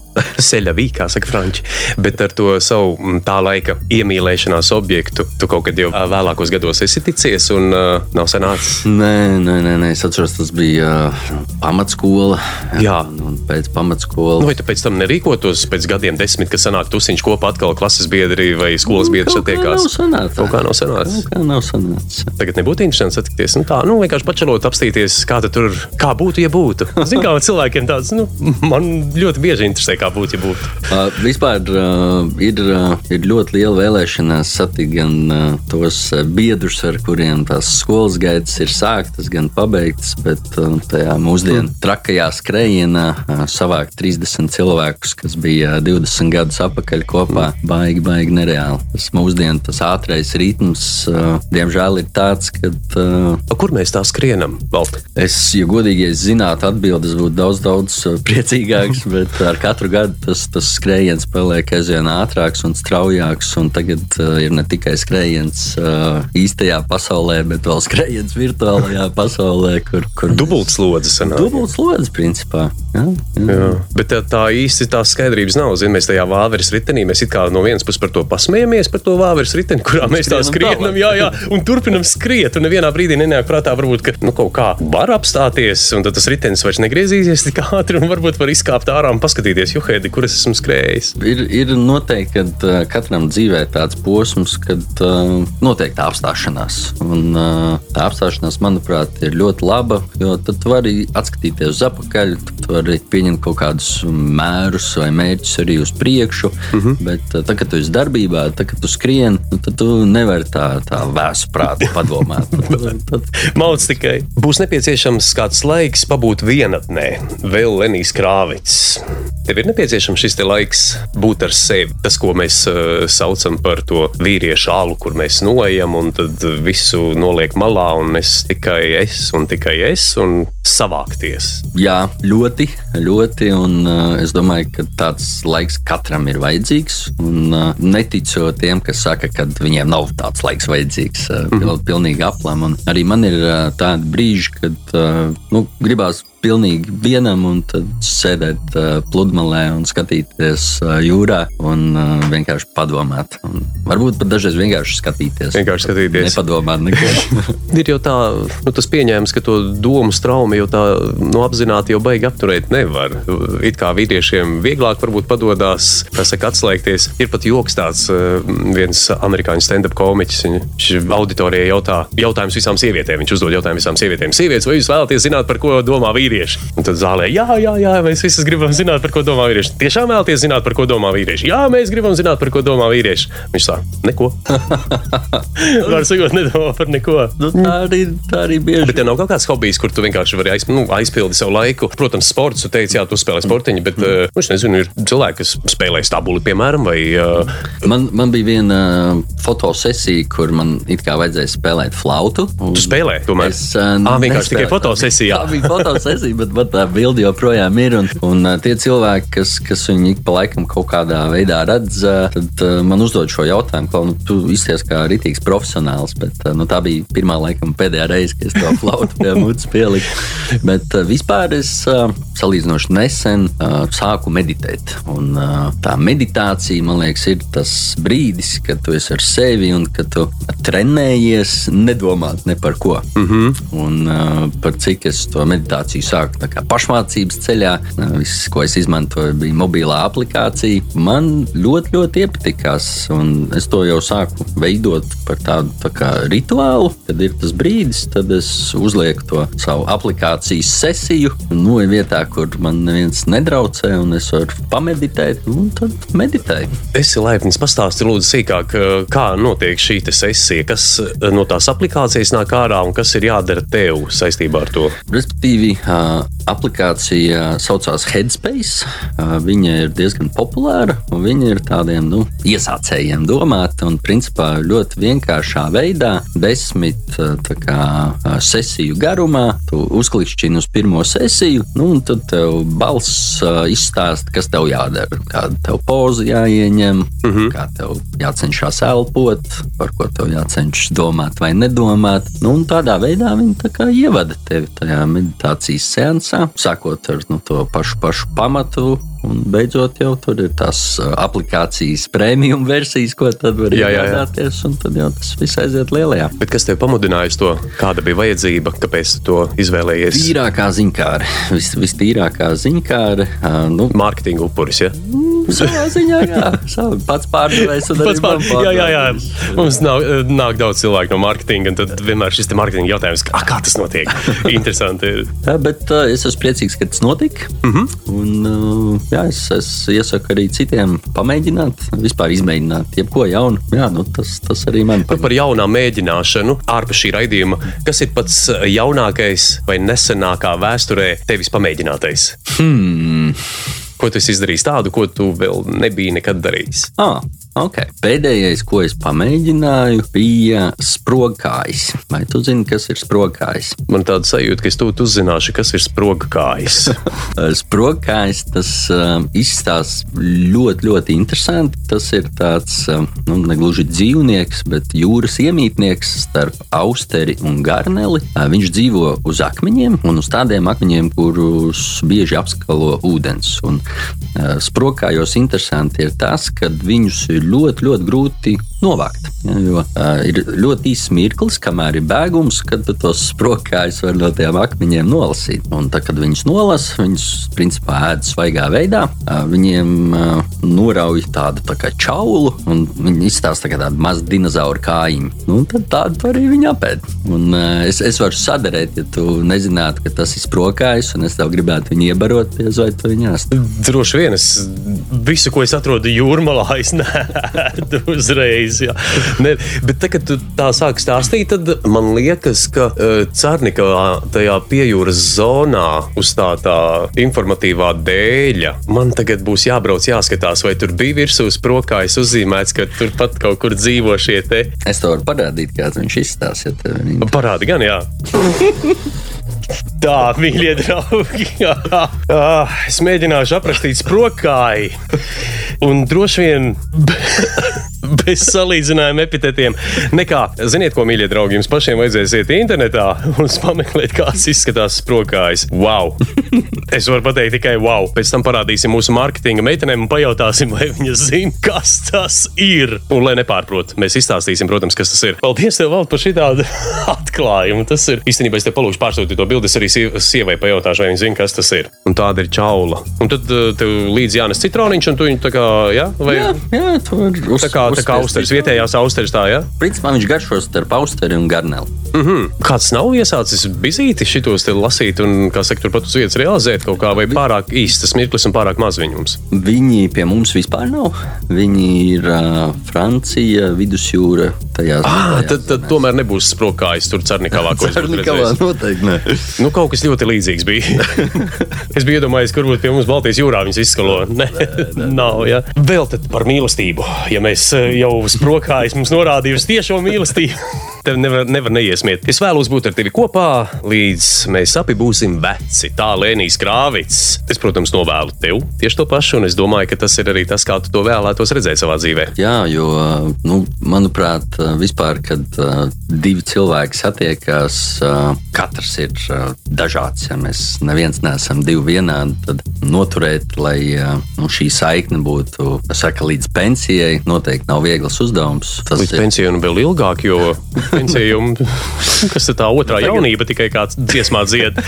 Ceļa vīkā, saka Franči. Bet ar to savu tā laika iemīlēšanās objektu tu kaut kad jau ā, vēlākos gados esi ticies un uh, nav sanācis. Nē, nē, nē, nē, es atceros, tas bija uh, pamatskola. Jā. un, un pēc pamatskolas. Nu, vai tu pēc tam nerīkotos pēc gadiem, desmit, kad sanāk tusiņš kopā atkal klases biedri vai skolas biedri kā nav satiekās? Kaut kā nav sanācis. Kaut kā nav sanācis. Tagad nebūtu interesanti satikties. Nu, tā, nu, vienkārši pačelot, apstīties, kā tu tur, kā būtu, ja būtu. Zini, kā cilvēkiem tāds, nu, man ļoti bieži interesē, kā būtu, ja būtu. Uh, vispār uh, ir, uh, ir ļoti liela vēlēšanās satikt gan uh, tos biedrus, ar kuriem tās skolas gaitas ir sāktas, gan pabeigtas, bet uh, tajā mūsdienu trakajā skrējienā uh, savākt 30 cilvēkus, kas bija uh, 20 gadus atpakaļ kopā, baigi, baigi nereāli. Tas mūsdienu tas ātrais ritms, diemžēl, ir tāds, ka uh, A, Kur mēs tā skrienam? Valti? Es, ja godīgi es zinātu, atbildes būtu daudz, daudz priecīgāks, bet ar katru gadu tas, tas skrējiens paliek aizvien ātrāks un straujāks. Un tagad ir ne tikai skrējiens īstajā pasaulē, bet vēl skrējiens virtuālajā pasaulē, kur, kur Dubults lodziņš sanāk. Dubults lodziņš, principā. Jā, jā. Jā, bet tā, tā īsti tās skaidrības nav. Zin, mēs tajā vāveres ritenī mēs it kā no vienas puses par to pasmējamies, par to vāveres riteni, kurā mēs tā Skrienam jā, jā, un turpinam skriet. Un nevienā brīdī nenāk prātā, varbūt, ka nu, kaut kā var apstāties, un tad tas ritenis vairs negriezīsies tik ātri, un varbūt var izkāpt ārā un paskatīties, juhēdi, kur es esmu skrējis. Ir, ir noteikti, ka uh, katram dzīvē tāds posms, kad uh, notiek tā apstāšanās. Un, uh, tā apstāšanās, manuprāt, ir ļoti laba, jo tad tu vari atskatīties uz atpakaļ, tu vari vari pieņemt kaut kādus mērus vai mērķus arī uz priekšu. Mm -hmm. Bet tad, kad tu esi darbībā, tad, kad tu skrieni, nu, tad tu nevari tā, tā vēsu prātu padomāt. tad. Mauc tikai. Būs nepieciešams kāds laiks pabūt vienatnē, vēl Lenijas Krāvits. Tev ir nepieciešams šis laiks būt ar sevi. Tas, ko mēs uh, saucam par to vīriešu alu, kur mēs noejam un tad visu noliek malā, un es tikai es un tikai es un savākties. Jā, ļoti, ļoti. Un, uh, es domāju, ka tāds laiks katram ir vajadzīgs. Un, uh, neticu tiem, kas saka, ka viņiem nav tāds laiks vajadzīgs, uh, pil, Mhm. pilnīgi aplam. Un arī man ir uh, tādi brīži, kad uh, nu, gribās pilnīgi vienam un tad sēdēt uh, pludmalē un skatīties uh, jūrā un uh, vienkārši padomāt. Un varbūt pat dažreiz vienkārši skatīties. Vienkārši skatīties. Nepadomāt neko. Ir jau tā, nu, tas pieņēmums, ka to domu traumu jau tā nu, apzināti jau baigi apturēt nevar. It kā vīriešiem vieglāk varbūt padodas, tā saka, atslēgties. Ir pat joks tāds, eh, viens amerikāņu stand-up komiķis. Viņš auditorijai jautā jautājumus visām sievietēm. Viņš uzdod jautājumu visām sievietēm. Sievietes, vai jūs vēlaties zināt, par ko domā vīrieši? Un tad zālē, jā, jā, jā, mēs visi gribam zināt, par ko domā vīrieši. Tiešām vēlaties zināt, par ko domā vīrieši? Jā, mēs gribam zināt, par ko domā vīrieši. Viņš saka, neko. Var sakot, nedomā par neko. nu, tā, arī, tā arī bieži Bet tev nav kaut kāds hobijs, kur tu vienkārši vari aiz, nu, aizpildīt savu laiku. Protams, sports, tu teici, jā, tu spēlē sportiņu, bet, mm. uh, es nezinu, ir cilvēki, kas spēlē stabuli, piemēram, vai. Uh, Man, man bija viena uh, fotosesija, kur man it kā vajadzēja spēlēt flautu. tu spēlē, tomēr. Es, uh, Ā, vienkārši tikai nespēlēju. fotosesijā. Tā bija fotosesija, bet, bet tā bilde joprojām ir. Un, un tie cilvēki, kas, kas viņu ik pa laikam kaut kādā veidā redz, tad man uzdod šo jautājumu, ka nu, tu izties kā rītīgs profesionāls. Bet, nu, tā bija pirmā laikam pēdējā reize, kad es to flautu pie mutes pieliku. Bet vispār es salīdzinoši nesen sāku meditēt. Un, tā meditācija, man liekas, ir tas brīdis, kad tu esi ar sevi un kad tu trenējies nedomāt ne par ko. Mm -hmm. Un par cik es to meditāciju kā pašmācības ceļā, viss, ko es izmantoju, bija mobilā aplikācija. Man ļoti, ļoti iepatikās, un es to jau sāku veidot par tādu tā kā rituālu. Kad ir tas brīdis, tad es uzlieku to savu aplikācijas sesiju, nu, vietā, kur man neviens nedraucē, un es varu pameditēt, un tad meditēju. Esi laipns, pastāsti lūdzu sīkāk, kā notiek šī sesija, kas no tās aplikācijas nāk ārā un kas ir jādara tev saistībā ar to. Respektīvi, ā, aplikācija saucās Headspace. Viņa ir diezgan populāra un viņa ir tādiem nu, iesācējiem domāta. Un, principā, ļoti vienkāršā veidā, desmit kā, sesiju garumā, tu uzklikšķini uz pirmo sesiju, nu, un tad tev balss izstāsta, kas tev jādara. Kāda tev poza jāieņem, mm -hmm. kā tev jācenšas elpot, par ko tev jācenšas domāt vai nedomāt. Nu, un tādā veidā viņi tā ievada tevi tajā meditācijas seansā, sākot ar nu, to pašu, pašu pamatu. Un beidzot, jau tur ir tās aplikācijas premium versijas, ko tad var iegādāties. Un tad jau tas viss aiziet lielajā. Bet kas tev pamudināja uz to? Kāda bija vajadzība? Kāpēc tu to izvēlējies? Tīrākā ziņkāra, vis, vistīrākā ziņkāra. Nu, Mārketinga upuris, ja? savā ziņā, jā, savu, pats pārdevējs. un Pats pār, jā, jā, jā. Mums nav, nāk daudz cilvēku no mārketinga, un tad vienmēr šis mārketinga jautājums, kā, kā tas notiek? Interesanti. ir. Jā, bet uh, es esmu priecīgs, ka tas notika. Mm Mhm. -hmm. Un, uh, jā, es, es iesaku arī citiem pamēģināt, vispār izmēģināt jebko jaunu. Jā, nu, tas, tas arī man Par, par jaunām mēģināšanu ārpus šī raidījuma. Kas ir pats jaunākais vai nesenākā vēsturē tevis pamēģinātais? Hmm. Ko tu esi izdarījis tādu, ko tu vēl nebiji nekad darījis? Ah, okay. Pēdējais, ko es pamēģināju, bija sprogkājs. Vai tu zini, kas ir sprogkājs? Man tāda sajūta, ka es tūlīt uzzināšu, kas ir sprogkājs. Sprogkājs tas uh, izstāsta ļoti, ļoti interesanti. Tas ir tāds uh, nu, ne gluži dzīvnieks, bet jūras iemītnieks starp austeri un garneli. Uh, viņš dzīvo uz akmeņiem un uz tādiem akmeņiem, kurus bieži apskalo ūdens. Un, uh, sprogkājos interesanti ir tas, ka viņus ir ļoti, ļoti grūti novākt. Ja, jo uh, ir ļoti īsts mirklis, kamēr ir bēgums, kad tos sprokājus var no tiem akmeņiem nolasīt. Un tad, kad viņus nolasa, viņus principā ēd svaigā veidā. Uh, viņiem uh, norauj tādu tā kā čaulu, un viņi izstāsta kā tādu mazu dinozauru kājiņu. Nu, tad tādu arī viņi apēd. Un, uh, es, es varu sadarēt, ja tu nezinātu, ka tas ir sprokājs, un es tev gribētu viņu iebarot, vai tu viņu ēst. Droši vien es visu, ko es atrodu jūrmalā, es neēdu uzreiz. Jā. Ne, bet tagad, kad tu tā sāki stāstīt, tad man liekas, ka uh, Cārnikavā tajā piejūras zonā uz tā, tā informatīvā dēļa man tagad būs jābrauc, jāskatās, vai tur bija virsū sprokājs uzzīmēts, ka tur pat kaut kur dzīvo šie te. Es tev varu parādīt, kāds viņš izstāsta. Ja Parādi gan, jā. Tā, mīļie draugi, ah, es mēģināšu aprakstīt sprokāju. Un droši vien bez salīdzinājuma epitetiem. Nekā, ziniet, ko, mīļie draugi, jums pašiem vajadzēs iet internetā un pameklēt, kāds izskatās sprokājs. Wow! Es varu pateikt tikai wow. Pēc tam parādīsim mūsu mārketinga meitenēm un pajautāsim, vai viņas zina, kas tas ir. Un, lai nepārprot, mēs izstāstīsim, protams, kas tas ir. Paldies, tev, Vald, par šādu atklājumu. Tas ir īstenībā, es te palūgšu pārsūtīt to bildi. Es arī siev- sievai pajautāšu, vai viņa zina, kas tas ir. Un tāda ir čaula. Un tad uh, tev līdzi jānes citroniņš, un tu viņu tā kā, jā, vai Jā, jā, tu vari uz, tā kā, tā kā austeris, vietējās austeris, tā, jā. Principā viņš garšo starp austeri un garneli. Mm -hmm. Kāds nav iesācis bizīti šitos te lasīt un, kā saka, turpat uz vietas realizēt kaut kā, vai pārāk īsts tas mirklis un pārāk maz viņums? Viņi pie mums vispār nav. Viņi ir uh, Francija, Vidusjūra. Tajās, Ah, tajās tad, tad tomēr nebūs sprokājis tur Cernikavā, ko es būtu Cernikavā noteikti ne. Nu, kaut kas ļoti līdzīgs bija. es biju iedomājies, kur būtu pie mums Baltijas jūrā viņas izskalo. Nē, nav. Ja. Vēl par mīlestību. Ja mēs eh, jau sprokājis mums norādījusi tiešo mīlestību, tev nevar, nevar neiesmiet. Es vēlos būt ar tevi kopā, līdz mēs abi būsim veci. Tā Lēnijas krāvits. Es, protams, novēlu tev tieši to pašu, un es domāju, ka tas ir arī tas, kā tu to vēlētos redzēt savā dzīvē. Jā, jo, nu, manuprāt, vispār, kad uh, divi cilvēki satiekās, uh, katrs ir uh, dažāds. Ja mēs neviens neesam divi vienādi, tad noturēt, lai nu, šī saikne būtu saka, līdz pensijai, noteikti nav viegls uzdevums. Tas Līdz pensijai un vēl ilgāk, jo pensija jau kas ir tā otrā jaunība, tikai kāds dziesmā dzied.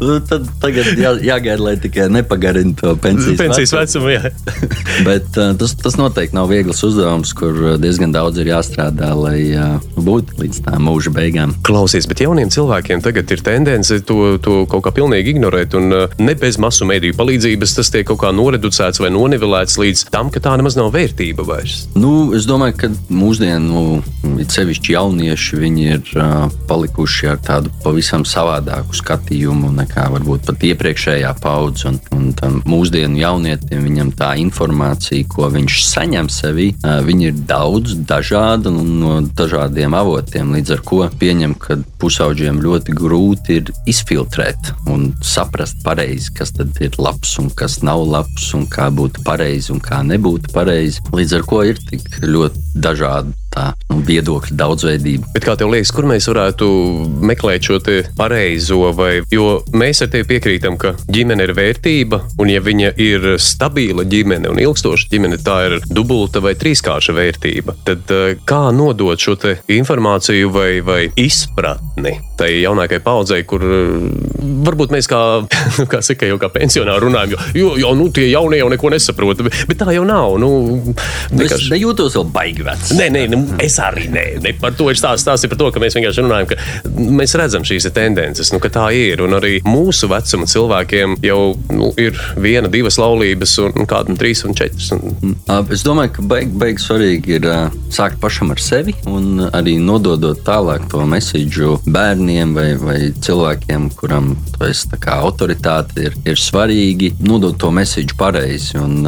Nu, Tad tagad jā, jāgaida, lai tikai nepagarina to pensijas, Pensijas vecumu. vecumu. Bet uh, tas, tas noteikti nav viegls uzdevums, kur uh, diezgan daudz ir jāstrādā, lai uh, būtu līdz tā mūža beigām. Klausies, bet jauniem cilvēkiem tagad ir tendence to, to kaut kā pilnīgi ignorēt. Un ne bez masu mediju palīdzības tas tiek kaut kā noreducēts vai nonivelēts līdz tam, ka tā nemaz nav vērtība vairs. Nu, es domāju, ka mūsdienu, it sevišķi jaunieši, ir palikuši ar tādu pavisam savādāku skatījumu nekā varbūt pat iepriekšējā paudze. Un, un mūsdienu jaunietim viņam tā informācija, ko viņš saņem sevī, ir daudz dažāda un no dažādiem avotiem. Līdz ar to pieņem, ka pusauģiem ļoti grūti ir izfiltrēt un saprast pareizi, kas tad ir labs un kas nav labs un kā būtu pareizi un kā nebūtu pareizi. Līdz ar to ir tik ļoti dažādi tā nu, viedokļu daudzveidība. Bet kā tev liekas, kur mēs varētu meklēt šo pareizo? Vai, jo mēs ar tevi piekrītam, ka ģimene ir vērtība, un ja viņa ir stabila ģimene un ilgstoša ģimene, tā ir dubulta vai trīskārša vērtība. Tad eh, kā nodot šo informāciju vai, vai izpratni tai jaunākajai paudzei, kur varbūt mēs kā, kā, saka, jau kā pensionāri runājam, jo, jo, jo nu, tie jaunie jau neko nesaprot. Bet, tā jau nav. Nu, Es vienkārši- nejūtos vēl baigi vecs. Nē, nē, nu, es arī nē, ne par to ir stāsts. Stāsts ir par to, ka mēs vienkārši runājam, ka mēs redzam šīs tendences, nu, ka tā ir. Un arī mūsu vecuma cilvēkiem jau nu, ir viena, divas laulības, un, un kādam trīs un četras. Un, Ā, Es domāju, ka baigi, baigi svarīgi ir ā, sākt pašam ar sevi un arī nododot tālāk to mēsīju bērniem vai, vai cilvēkiem, kuram tas autoritāte ir, ir svarīgi, nodot to mēsīju pareizi. Un,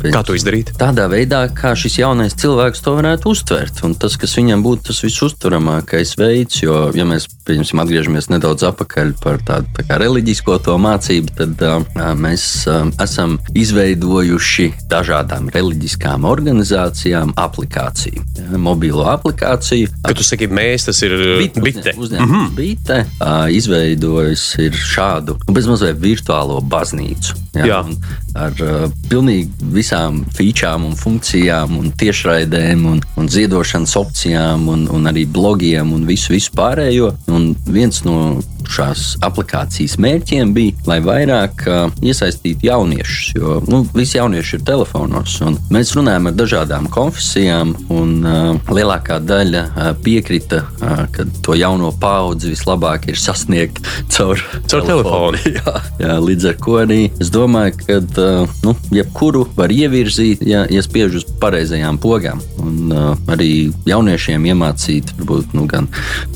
pēc- kā to izdarīt? Tādā veidā, kā šis jaunais cilvēks to varētu uztvert. Un tas, kas viņam būtu tas visuzturamākais veids, jo, ja mēs pieņemsim, atgriežamies nedaudz atpakaļ par tādu tā kā reliģisko to mācību, tad uh, mēs uh, esam izveidojuši dažādām reliģiskām organizācijām aplikāciju, ja, mobilo aplikāciju. Kad tu saki, mēs, tas ir Bit- bite. uzņē- Uzņēmums mm -hmm. bite uh, izveidojis ir šādu nu, bezmazliet virtuālo baznīcu. Jā. Un, ar uh, pilnīgi visām featurām un funkcijām, un tiešraidēm, un, un ziedošanas opcijām, un, un arī blogiem un visu, visu pārējo. Un viens no šās aplikācijas mērķiem bija, lai vairāk uh, iesaistītu jauniešus, jo nu, visi jaunieši ir telefonos. Mēs runājam ar dažādām konfesijām, un uh, lielākā daļa uh, piekrita, uh, ka to jauno paudzi vislabāk ir sasniegt caur, Caur telefonu. jā, jā, līdz ar to arī es domāju, ka uh, nu, jebkuru var ievirzīt, ja, ja spiež uz pareizajām pogām. Un uh, arī jauniešiem iemācīt varbūt, nu, gan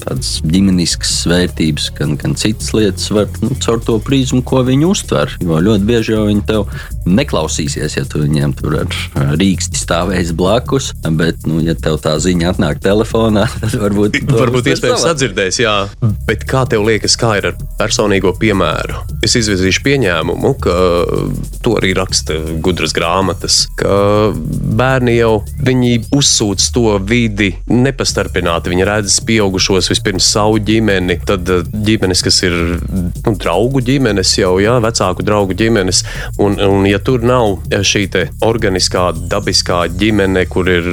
tādas ģimeniskas vērtības, gan, gan citas lietas, var nu, caur to prizmu, ko viņi uztver. Jo ļoti bieži jau viņi tev neklausīsies, ja tu viņiem tur ar rīksti stāvēs blakus. Bet, nu, ja tev tā ziņa atnāk telefonā, tad varbūt Varbūt iespējams sadzirdēs, jā. Bet kā tev liekas, kā ir ar personīgo piemēru? Es izvirzīšu pieņēmumu, ka to arī raksta gudras grāmatas, ka bērni jau uzsūc to vidi nepastarpināti. Viņi redz pieaugušos vispirms savu ģimeni, tad eh, ģimenes, kas ir nu, draugu ģimenes, jau jā, vecāku draugu ģimenes. Un, un ja tur nav šī organiskā, dabiskā ģimene, kur ir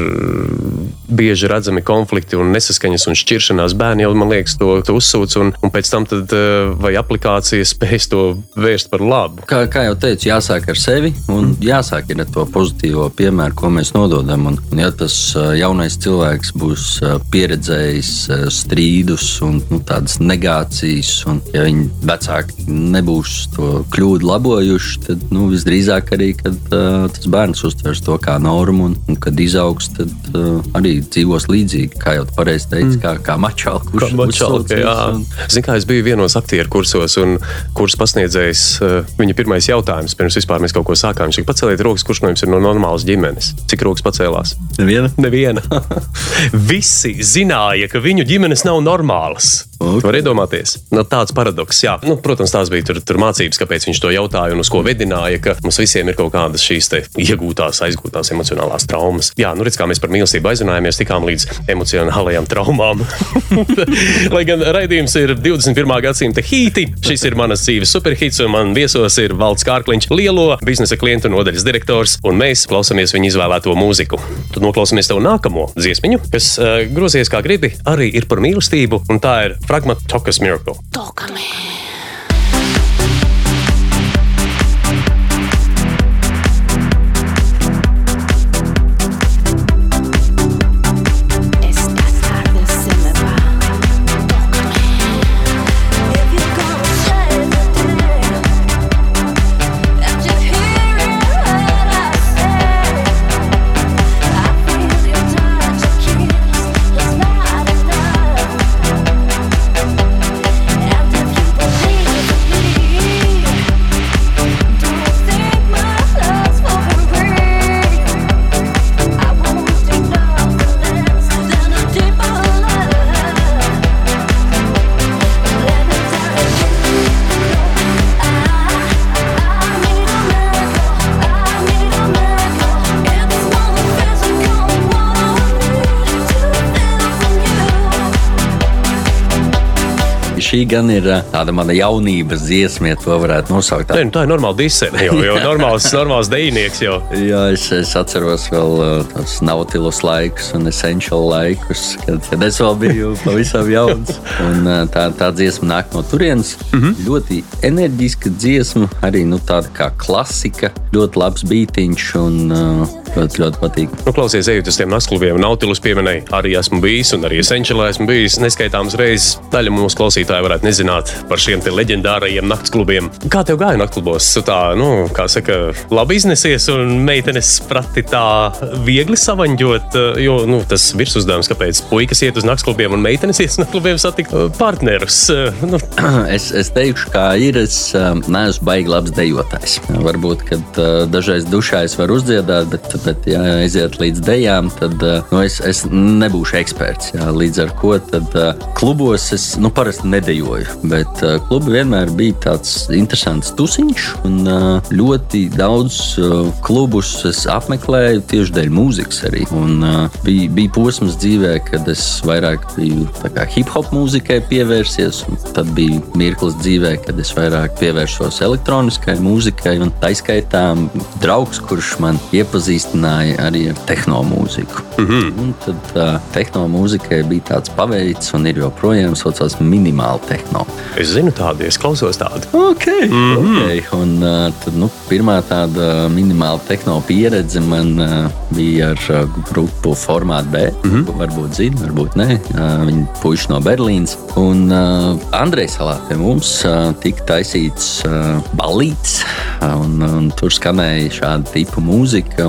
bieži redzami konflikti un nesaskaņas un šķiršanās, bērni jau, man liekas, to, to uzsūc, un, un pēc tam tad, eh, vai aplikācija spēs to vērst par labu. Kā, kā jau teicu, jāsāk ar sevi un jāsāk ar to pozitīvo piemēru, ko mēs nododam. Un, un ja tas ā, jaunais cilvēks būs ā, pieredzējis strīdus un nu, tādas negācijas, un ja viņi vecāki nebūs to kļūdu labojuši, tad nu, visdrīzāk arī kad, uh, tas bērns uztvers to kā normu, un, un kad izaugs, tad uh, arī dzīvos līdzīgi, kā jau pareizi teica, mm. kā, kā mačāla, kurš Mačalka, jā. un, Zini, kā es biju vienos aktieru kursos, un kurš pasniedzējs, eh, viņa pirmais jautājums, pirms vispār mēs kaut ko sākām, viņš teica, paceliet rokas, kurš no jums ir no normālas ģimenes. Cik rokas pacēlās? Neviena? Neviena. Visi zināja, ka viņu ģimenes nav normālas. Ok. Var iedomāties, nu, tāds paradoks. Jā, nu, protams, tās bija tur, tur mācības, kāpēc viņš to jautāja un uz ko vedināja, ka mums visiem ir kaut kādas šīs iegūtās, aizgūtās emocionālās traumas. Jā, nu redz, kā mēs par mīlestību aizrunājāmies, tikām līdz emocionālajām traumām. Lai gan raidījums ir 21. gadsimta hīti, šis ir manas dzīves superhits, un man viesos ir Valds Kārkliņš, lielo biznesa klientu nodaļas direktors, un mēs klausāmies viņa izvēlēto mūziku. Tad noklausāmies tev nākamo dziesmiņu, kas uh, grozies kā gribi, arī ir par mīlestību, un tā ir fragmatokas Miracle. Šī gan ir ā, tāda mana jaunības dziesma, ja to varētu nosaukt. Nē, nu, tā ir normāla disēna, jau, jau normāls, normāls dejinieks. Jau. Jā, es, es atceros vēl uh, tos nautilus laikus un essential laikus, kad, kad es vēl biju pavisam jauns. Un, uh, tā, tā dziesma nāk no turienes. Mm -hmm. Ļoti enerģiska dziesma, arī nu, tāda kā klasika, ļoti labs beigtiņš un uh, ļoti, ļoti patīk. Nu, klausies, ejot uz tiem naktklubiem, Nautilus pieminēja, arī esmu bijis, un arī Essentialā esmu bijis neskaitāmas reizes. Daļa mūsu klausītāji varētu nezināt par šiem te leģendārajiem naktsklubiem. Kā tev gāja naktklubos? Tā, nu, kā saka, labi iznesies, un meitenes prati tā viegli savaņģot, jo nu, tas virsuzdevums, kāpēc puikas iet uz naktsklubiem un meitenes iet uz naktsklubiem satikt partnerus. Uh, Nu, Es, es teikšu, kā ir. Es neesmu baigi labs dejotājs. Varbūt, kad dažreiz dušā es varu uzdziedāt, bet tad bet, ja aiziet līdz dejām, tad uh, nu, es, es nebūšu eksperts. Jā. Līdz ar to uh, klubos es nu, parasti nedejoju, bet klubi vienmēr bija tāds interesants tusiņš. Un, ļoti daudz klubus es apmeklēju tieši dēļ mūzikas arī. Un, bija, bija posms dzīvē, kad es vairāk biju hip hop mūzikai pievērsies, un tad bija mirklis dzīvē, kad es vairāk pievērsos elektroniskai mūzikai. Un tā izskaitā draugs, kurš man iepazīstināja arī ar tehnomūziku. Mm -hmm. Un tad uh, tehnomūzikai bija tāds paveids, un ir joprojām saucās minimāli tehno. Es zinu tādu, es klausos tādu. Okay, mm -hmm. okay. Un, uh, tad, nu, pirmā tāda minimāla tehno pieredze man uh, bija ar uh, grupu Formātu B. Mm -hmm. Varbūt zina, varbūt nē. Uh, viņi puiši no Berlīnas. Un uh, Andrejs Salā pie mums uh, tika taisīts uh, balīts, un, un tur skanēja šāda tipa mūzika.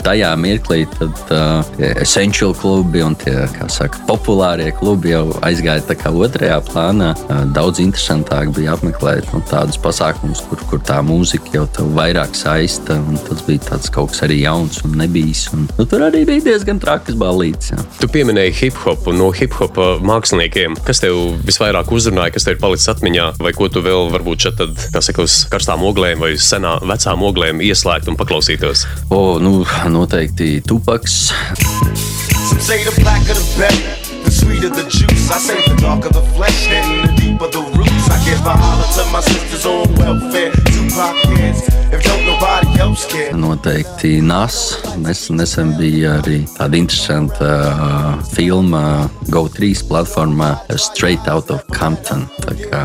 Tajā mirklī tad uh, essential klubi un tie, saka, populārie klubi jau aizgāja tā kā otrajā plānā. Uh, daudz interesantāk bija apmeklēt nu, tādus pasākumus, kur, kur tā mūzika jau tev vairāk saista. Tas bija tāds kaut kas arī jauns un nebijis. Un, nu, tur arī bija diezgan trakas balīts. Jā. Tu pieminēji hip hop un no hip hop māksliniekiem. Kas tev visvairāk uzrunāja, kas tev ir palicis atmiņā, vai ko tu vēl varbūt šeit, tad, kā saka, uz karstām oglēm vai senā vecām oglēm ieslēgt un paklausītos? O, nu, noteikti tupaks. Say the blacker the better, the sweeter the juice. I say the darker the flesh and the deeper the roots. I give a holler to my sisters on welfare. Tupac kids, Noteikti NAS. Nesen, nesen bija arī tāda interesanta uh, filma GO3 platformā Straight Out of Compton. Tā kā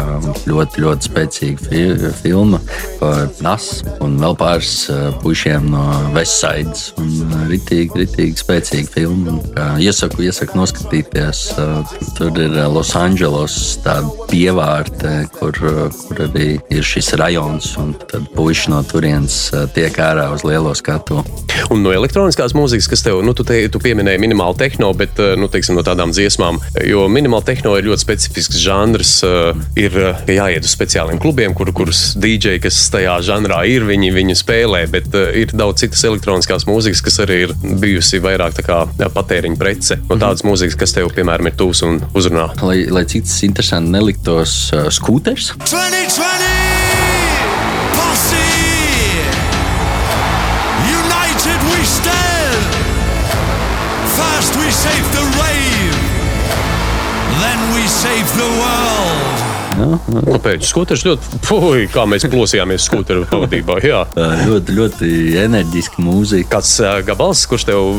ļoti, ļoti spēcīga fi filma par NAS un vēl pāris uh, pušiem no Westsides. Un, uh, Ritīgi, ritīgi spēcīga filma. Kā, iesaku, iesaku noskatīties. Uh, tur ir uh, Losandželos tāda pievārte, kur, uh, kur arī ir šis rajons. Un tad puiši no turienes eh, tiek ārā uz lielo skatu. Un no elektroniskās mūzikas, kas tev, nu, tu, te, tu pieminēji minimālu tehno, bet eh, nu, teiksim, no tādām dziesmām, jo minimāla tehno ir ļoti specifisks žanrs. Eh, ir jāiet uz speciāliem klubiem, kur, kurus dīdžeji, kas tajā žanrā ir, viņi, viņi spēlē, bet ir daudz citas elektroniskās mūzikas, kas arī ir bijusi vairāk kā, patēriņa prece. No mhm. tādas mūzikas, kas tev, piemēram, ir tūs un uzrunā. Lai, lai cik tas interesanti neliktos, uh, skūters. 20, 20! The world Kāpēc? Skūters ļoti, puj, kā mēs plosījāmies skūteru pavadībā. Jā. Uh, ļoti, ļoti enerģiska mūzika. Kāds eh, gabals, kurš tev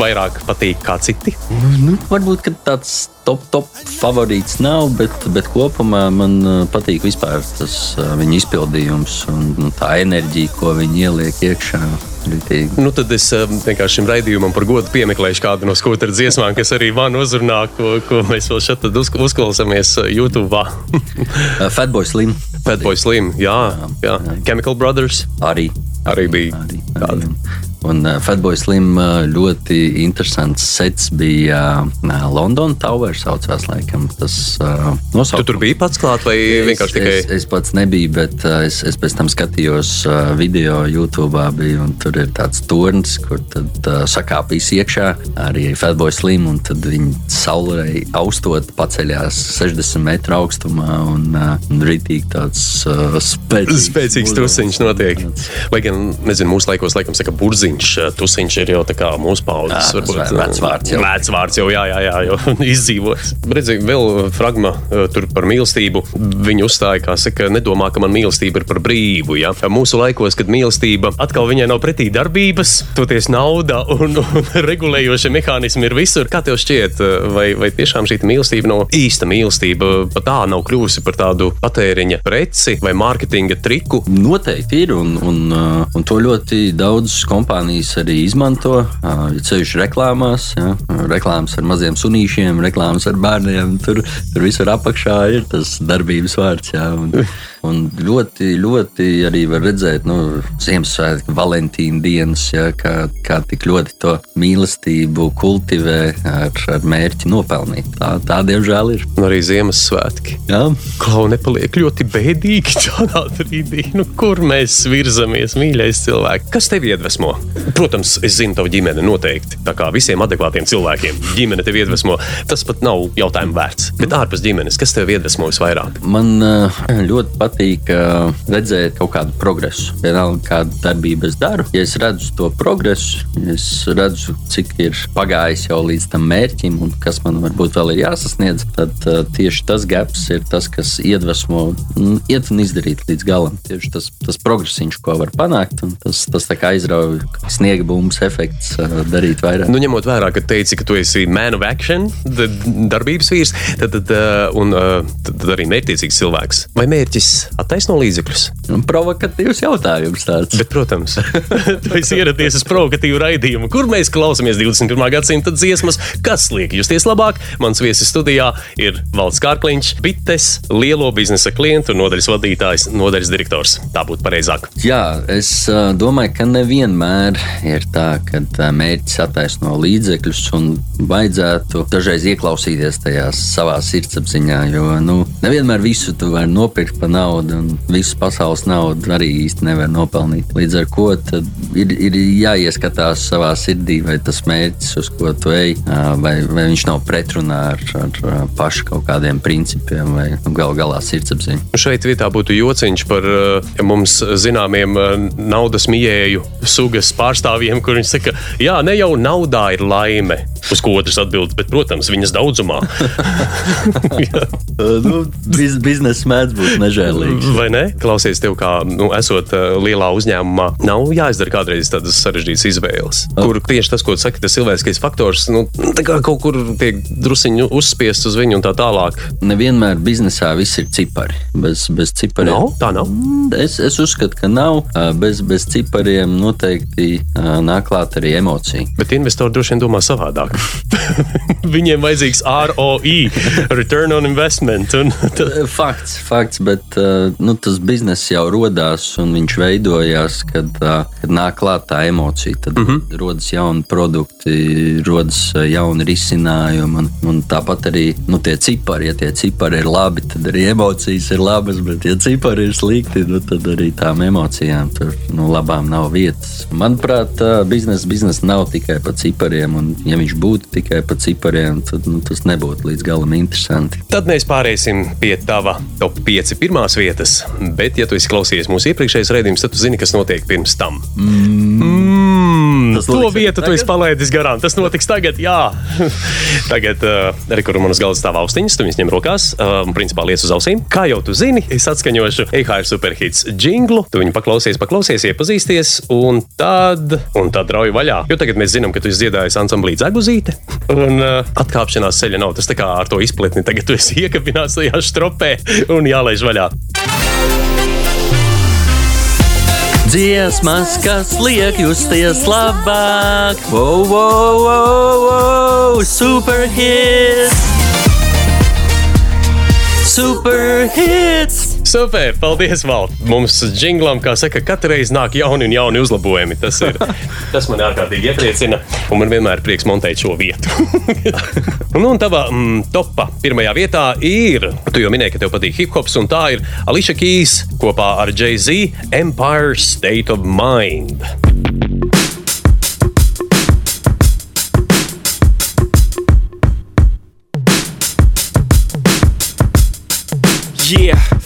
vairāk patīk kā citi? Nu, varbūt tāds top, top favorīts nav, bet, bet kopumā man uh, patīk vispār tas uh, viņa izpildījums un nu, tā enerģija, ko viņi ieliek iekšā. Ritīgi. Nu, tad es eh, vienkārši šim raidījumam par godu piemeklēšu kādu no skūteru dziesmām, kas arī man uzrunā, ko, ko mēs vēl šeit uz, uzklausāmies eh, YouTube. Uh, Fatboy Slim Fatboy Slim, jā, jā. Chemical Brothers arī. Arī bija. Tāda. Un uh, Fatboy Slim uh, ļoti interesants sets bija uh, London Tower, saucās laikam. Tas uh, Tu nosaukums. tur biji pats klāt vai vienkārši tikai? Es, es pats nebiju, bet es, es pēc tam skatījos video YouTube. Biju, un tur ir tāds turns, kur tad sakāpīs iekšā arī Fatboy Slim. un Tad viņi saulē austot paceļās 60 metru augstumā un, un rītīgi tāds spēcīgs. Spēcīgs tusiņš notiek. Lai gan, nezinu, mūsu laikos, laikam, saka, burziņš. Tusiņš ir jau tā kā mūsu paudzes. Jā, ve- vecs vārds jau. Vecs vārds jau, jā, jā, jā jau izdzīvots. Redzēju, vēl fragma eh, tur par mīlestību. Viņi uzstāja, kā saka, nedomā, ka man mīlestība ir par brīvu. Ja? Mūsu laikos, kad mīlestība atkal viņai nav pretī darbības, toties nauda un, un regulējošie mehānismi ir visur. Kā tev šķiet, eh, vai, vai tiešām šī mīlestība nav īsta mīlestība, pat tā nav kļuvusi par tādu patēriņa preci vai mārketinga triku? Noteikti ir, un, un, uh, un to ļoti daudz kompānijas arī izmanto. ceļš reklāmās, ja, reklāmas ar maziem sunīšiem, reklāmas ar bērniem. Tur, tur visur apakšā ir tas darbības vārds. Ja, un, Un ļoti, ļoti arī var redzēt, nu, Ziemassvētku, Valentīna dienas, ja, kā, kā tik ļoti to mīlestību kultivē ar, ar mērķi nopelnīt. Tā, tā diemžēl ir. Un arī Ziemassvētki. Jā. Klau nepaliek ļoti bēdīgi šādā brīdī. Nu, kur mēs virzamies, mīļais cilvēks? Kas tevi iedvesmo? Protams, es zinu, tavu ģimeni noteikti. Tā kā visiem adekvātiem cilvēkiem ģimene tevi iedvesmo. Tas pat nav jautājumu vērts. Bet ārpus ģimenes, kas tevi iedvesmo visvairāk? Man uh, ļoti patīk uh, redzēt kaut kādu progresu. Vienalga, kādu darbību es daru. Ja es redzu to progresu, es redzu, cik ir pagājis jau līdz tam mērķim un kas man varbūt vēl ir jāsasniedz, tad uh, tieši tas gaps ir tas, kas iedvesmo mm, iet un izdarīt līdz galam. Tieši tas, tas progresiņš, ko var panākt, un tas, tas tā kā aizrauja sniega bumbas efekts, uh, darīt vairāk. Nu, ņemot vērā, ka teici, ka tu esi man of action, darbības vīrs, tad, tad, uh, un, uh, tad arī mērķtiecīgs cilvēks. Vai mērķis attaisno līdzekļus? Un provokatīvs jautājums tāds. Bet, protams, esi ieradies uz provokatīvu raidījumu, kur mēs klausāmies 21. gadsimta dziesmas, kas liek justies labāk. Mans viesis studijā ir Valds Kārkliņš, bites, lielo biznesa klientu nodaļas vadītājs, nodaļas direktors. Tā būtu pareizāk. Jā, es domāju, ka nevienmēr ir tā, ka mērķis attaisno līdzekļus un vajadzētu dažreiz ieklausīties tajā savā sirdsapziņā. Jo nu, nevienmēr visu tu vari nopirkt par naudu, un visu pasaules naudu arī īsti nevar nopelnīt. Līdz ar to ir, ir jāieskatās savā sirdī, vai tas mērķis, uz ko tu ej, vai, vai viņš nav pretrunā ar, ar pašu kaut kādiem principiem vai nu, gal galā sirdsapziņu. Šeit vietā būtu jociņš par uh, mums zināmiem naudas mīļēju sugas pārstāvjiem, kur viņi saka, jā, ne jau naudā ir laime. Uz ko otrs atbild, bet, protams, viņas daudzumā. Nu, biz, biznesa mēdz būt nežēlīgs. Vai ne? Klausies, tev kā nu, esot uh, lielā uzņēmumā, nav jāizdara kādreiz tādas sarežģītas izvēles. Kur tieši tas, ko tu saki, tas cilvēciskais faktors, nu, kaut kur tiek drusiņu uzspiests uz viņu un tā tālāk. Nevienmēr biznesā viss ir cipari. Bez, bez cipariem. Nav, tā nav. Es, es uzskatu, ka nav. Uh, Bez, bez cipariem noteikti uh, nāk klāt arī emocija. Bet investori droši vien domā savādāk. Viņiem vajadzīgs ROI, Return on Investment. Un, Fakts, fakts, bet nu, tas bizness jau radās un viņš veidojās, kad, uh, kad nāk klāt tā emocija. Tad mm -hmm. rodas jauni produkti, rodas uh, jauni risinājumi. Un, un tāpat arī nu, tie cipari, ja tie cipari ir labi, tad arī emocijas ir labas. Bet, ja cipari ir slikti, nu, tad arī tām emocijām tur nu, labām nav vietas. Manuprāt, biznesa biznes nav tikai par cipariem. Un, ja viņš būtu tikai par cipariem, tad nu, tas nebūtu līdz galam interesanti. tad mēs pāriesim pie tava top 5 pirmās vietas. Bet, ja tu esi klausījies mūsu iepriekšējās raidījumus, tad tu zini, kas notiek pirms tam. Mm. Tas To vietu tu esi palaidis garām. Tas notiks tagad, jā. tagad, uh, rekur manas galdas stāv austiņas, tu viņas ņem rokās, uh, un principā liec uz ausīm. Kā jau tu zini, es atskaņošu EHR superhits jinglu. Tu viņu paklausies, paklausies, iepazīsties, un tad, un tad rauj vaļā. Jo tagad mēs zinām, ka tu esi dziedājis ansamblī Zeguzīte, un uh, atkāpšanās ceļa nav. Tas tā kā ar to izpletni tagad tu esi iekabināts tajā stropē un jālaiž vaļā. Dziesmas, kas liek justies labāk, wow, wow, wow, wow, super hits! Super! Paldies, Val! Mums jinglam, kā saka, katru reizi nāk jauni un jauni uzlabojumi. Tas, ir, tas man ārkārtīgi iepriecina, un man vienmēr ir prieks montēt šo vietu. nu, un tavā mm, topā pirmajā vietā ir, tu jau minēji, ka tev patīk hip hops, un tā ir Alicia Keys kopā ar Jay-Z Empire State of Mind. Yeah,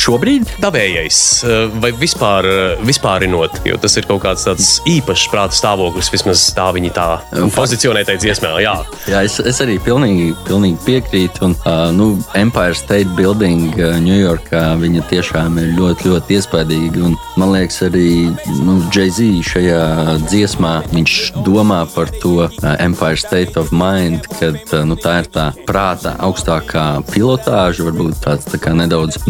Šobrīd Tavējais eh, vai vispār, eh, vispārinot, jo tas ir kaut kāds tāds īpašs prāta stāvoklis, vismaz tā viņi tā pozicionē tajā dziesmā. Jā, Jā, es, es arī pilnīgi, pilnīgi piekrītu. Un, uh, nu, Empire State Building uh, Ņujorkā viņa tiešām ir ļoti, ļoti iespaidīga. Un, man liekas, arī nu, Jay-Z šajā dziesmā viņš domā par to uh, Empire State of Mind, kad uh, nu, tā ir tā prāta augstākā pilotāža, varbūt tāds tā nedaudz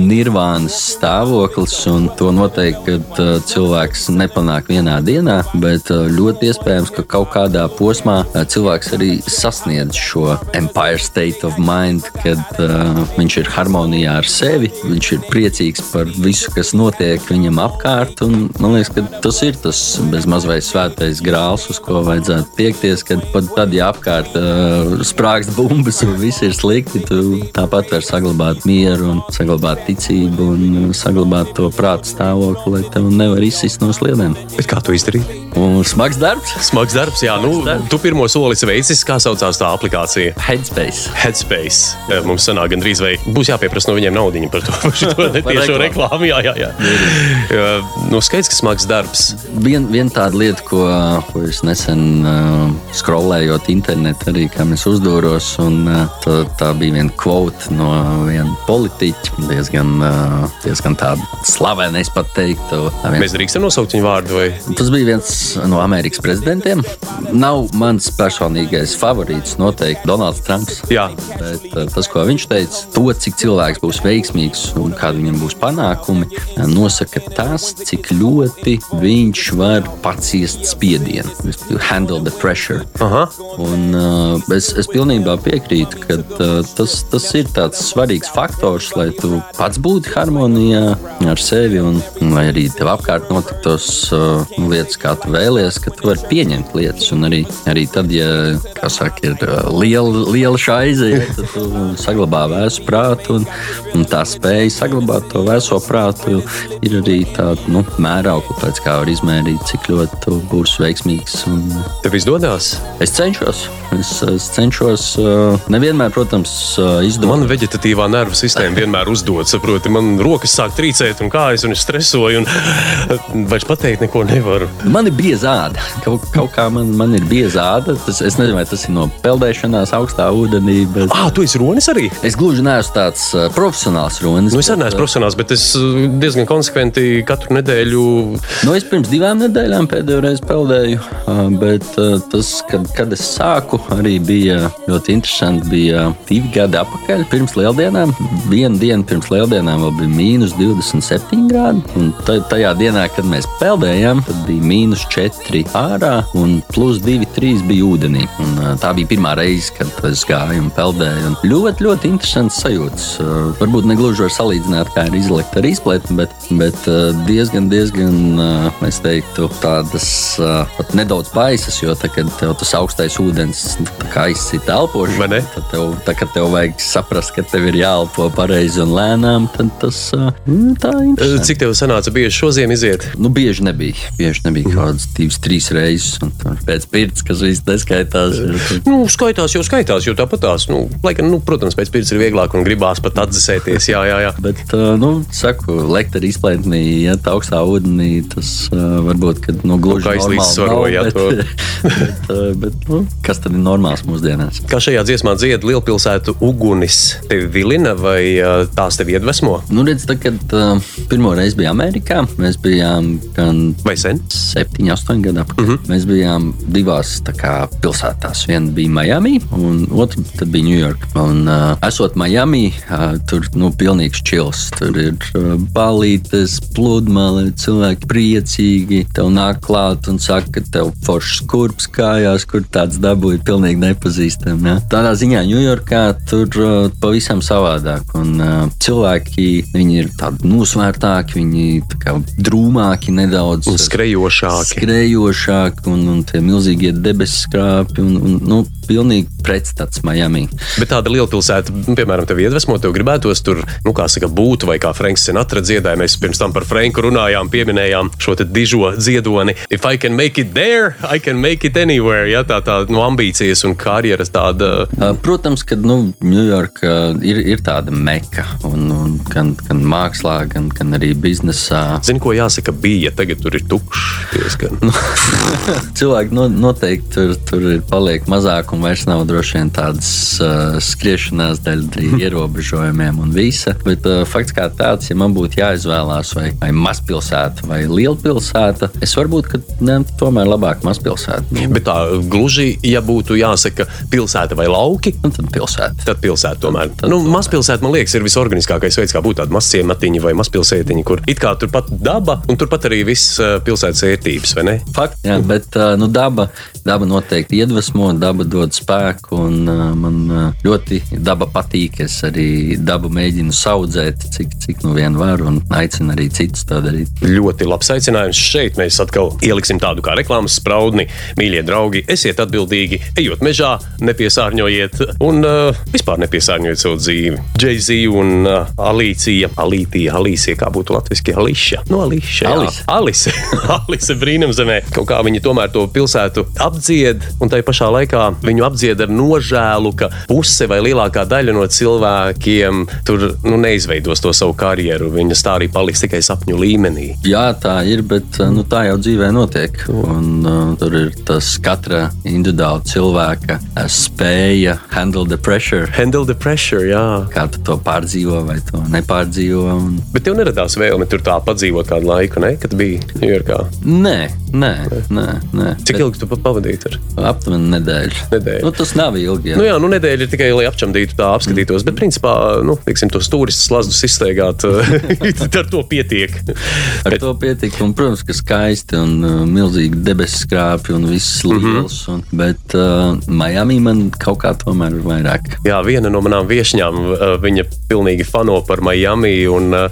nirvānas stāvoklis. Un to noteikti, uh, cilvēks nepanāk vienā dienā, bet uh, ļoti iespējams, ka kaut kādā posmā uh, cilvēks arī sasniedz šo Empire State of Mind, kad uh, viņš ir harmonijā ar sevi, viņš ir priecīgs par visu, kas notiek viņam apkārt. Un, man liekas, ka tas ir tas bezmaz vai svētais grāls, uz ko vajadzētu tiekties, kad pat tad, ja apkārt uh, sprāgst bumbas un viss ir slikti, tu tāpat vari saglabāt mieru un saglabāt ticību un saglabāt to prāta stāvokli, lai tev nevar izsist no sliedēm. bet kā to izdarīt? Un smags darbs, Smags darbs, jā, nu, darbs. tu pirmo soli veicis, kā saucās tā aplikācija. headspace. Headspace. Eh, Mums sanāk, gandrīz vai būs jāpieprasa no viņiem naudu par to par šo netiešu reklāmu. reklāmu. Jā, jā, jā. jā nu, skaidrs, ka smags darbs. Viena vien tāda lieta, ko, ko es nesen uh, skrolējot internetā, arī kā mēs uzdūros, un uh, tā, tā bija viena kvota no viena politiķa, diezgan, uh, diezgan tāda slavena, es pat teiktu. Viens- Mēs drīkstam nosaukt viņu vārdu. Vai? Tas bija viens no Amerikas prezidentiem. Nav mans personīgais favorīts, noteikti Donalds Trumps. Jā. Bet tas, ko viņš teica, to, cik cilvēks būs veiksmīgs un kādi viņam būs panākumi, nosaka tas, cik ļoti viņš var paciest spiedienu. Handle the pressure. Aha. Un, uh, es, es pilnībā piekrītu, ka uh, tas, tas ir tāds svarīgs faktors, lai tu pats būtu harmonijā ar sevi un, lai arī tev apkārt notiktos uh, lietas, kā tu vēlies, ka tu vari pieņemt lietas. Un arī, arī tad, ja saka, ir uh, liela, liela šaize, ja, tad tu saglabā vēsu prātu un, un tā spēja saglabāt to vēso prātu ir arī tāda nu, mēraukla, pēc kā var izmērīt, cik ļoti tu būsi veiksmīgs. Un, Tev izdodas. Es cenšos. Es, es cenšos, uh, nevienmēr, protams, uh, izdarīt. Man veģetatīvā nervu sistēma vienmēr uzdod, saproti, man rokas sāk trīcēt un kājas, un es stresoju, un vairs pateikt neko nevaru. Man ir bieza āda. Kaut, kaut kā man, man ir bieza āda. Tas, es nezinu, vai tas ir no peldēšanās augstā ūdenī. Bet... Ah, tu esi ronis arī? Es gluži neesmu tāds profesionāls runis. Nu, es arī neesmu profesionāls, bet es diezgan konsekventi katru nedēļu. Nu, es pirms divām nedēļām pēdējo reizi peldēju, bet tas, kad, kad es sāku, arī bija ļoti interesanti. Bija divi gadi atpakaļ, pirms lieldienām. Vienu dienu pirms lieldienām vēl bija mīnus 27 grādi. Un ta- tajā dienā, kad mēs peldējām, tad bija mīnus 4 ārā un plus 2, 3 bija ūdenī. Un, tā bija pirmā reize, kad es gāju un peldēju. Un ļoti, ļoti interesants sajūta. Uh, varbūt ne gluži var salīdzināt, kā ir izlikt ar izpletni, bet, bet diezgan, diezgan, es teiktu, tādas pat nedaudz baisas, jo tad, kad tev tas augstais ūdens tā aizsita elpošanu, tad tev, tā, tev vajag saprast, ka tev ir jāelpo pareizi un lēnām, tad tas mm, tā ir. Cik tev sanāca bieži šo ziemu iziet? Nu, bieži nebija. Bieži nebija kaut kādas divas, trīs reizes. Pēc pirts, kas viss neskaitās. Nu, skaitās jau skaitās, jo tāpat tās, nu, lai gan, nu, protams, pēc pirts ir vieglāk un gribās pat atdzesēties. Jā, jā, jā. Bet, uh, nu, saku, lektora izplētnī, ja tā augstā ūdenī, tas uh, varbūt, kad, nu, gluži nav, jā, to. bet, bet, uh, bet, nu, kas tad ir normāls mūsdienās? Kā šajā dziesmā dzied lielpilsētu ugunis, tevi vilina vai uh, tās tevi iedvesmo? Nu, redz, tā, kad uh, pirmo reizi bija Amerikā, mēs bijām gan Vai sen? 7, 8 gadu. Mhm. Uh -huh. Mēs bijām divās kā, pilsētās. Viena bija Miami, un otra bija Ņujorka. Un, uh, esot Miami, uh, tur nu, pilnīgs čils. Tur ir uh, balītes, pludmale, cilvēki priecīgi. Tev nāk klāt un saka, ka tev foršs skurps kājās, kur tāds dabūja pilnīgi nepazīstams. Ja? Tādā ziņā Ņujorkā tur uh, pavisam savādāk. Un, uh, cilvēki viņi ir tādi nosvērtāki, viņi kā drūmāki nedaudz. Un skrejošāki. Skrejošāk, un, un tie milzīgie debesu skrāpji. Un, un, nu, pilnīgi pretstats Miami. Bet tāda liela pilsēta, piemēram, tev iedvesmo, tev gribētos tur, nu, kā saka, būt, vai kā Franks Sinatra dziedāja. Mēs pirms tam par Franku runājām, pieminējām šo te dižo dziedoni. If I can make it there, I can make it anywhere. Ja, tā tā nu, ambīcijas un karjeras tāda. Uh, Protams, ka nu, Ņujorka ir, ir tāda meka, un, un gan, gan mākslā, gan, gan arī biznesā. Zini, ko jāsaka, bija. Tagad tur ir tukšs. Cilvēki no, noteikti tur, tur ir paliek mazāk, un vairs nav droši vien tādas uh, skriešanās dēļ arī ierobežojumiem un visa. Bet uh, fakts kā tāds, ja man būtu jāizvēlās vai, vai mazpilsēta vai lielpilsēta, es varbūt ka, ne, tomēr labāk mazpilsēta. Bet tā gluži, ja būtu jāsaka pilsēta vai lauki, Un tad pilsēta. tad pilsēta tomēr. Tad nu, tomēr. mazpilsēta, man liekas, ir visorganiskākais veids, kā būt tādam mazciematiņam vai mazpilsētiņam, kur it kā turpat daba un turpat arī viss uh, pilsētas vērtības, vai ne? Fakts, jā, bet uh, nu, daba, daba noteikti iedvesmo, daba dod spēku. Un, uh, man uh, ļoti daba patīk. Es arī dabu mēģinu audzēt, cik, cik nu vien var, un aicinu arī citus to darīt. Ļoti labs aicinājums. Šeit mēs atkal ieliksim tādu kā reklāmas spraudni. Mīļie draugi, esiet atbildīgi, ejot mežā, nepiesārņojiet un uh, vispār nepiesārņojiet savu dzīvi. Jay-Z un uh, Alīcija, Alīcija, Alīcija, kā būtu latviešu, Alīša. No Alīša. Alise. Alise. Brīnumzemē. Kaut kā viņi tomēr to pilsētu apdzied, un tai pašā laikā viņu apdzied ar nožēlu, ka puse vai lielākā daļa no cilvēkiem tur nu, neizveidos to savu karjeru. Viņas tā arī paliks tikai sapņu līmenī. Jā, tā ir, bet uh, nu, tā jau dzīvē notiek. Un, uh, tur ir tas katra individuāla cilvēka uh, spēja handle the pressure. Handle the pressure, jā. Kā tu to pārdzīvo vai to nepārdzīvo. Un... Bet tev neradās vēlme tur tā padzīvot kādu laiku, ne? kad biji Ņujorkā. Nē, nē, nē. nē. Cik ilgi tu pa- pavadīji tur? Aptuveni nedēļu. Nedēļu. Nu, tas nav ilgi. Jā. Nu, jā, nu, nedēļa ir tikai, lai apčamdītu, tā apskatītos. Bet, principā, nu, teiksim, tos turistus lazdus izsteigāt, ar to pietiek. Ar Bet, to pietika. Un, protams, ka skaisti un uh, milzīgi debesu skrāpji un viss Mhm. liels. Un, bet uh, Miami man kaut kā tomēr ir vairāk. jā, viena no manām viesņām, uh, viņa pilnīgi fano par Miami un uh,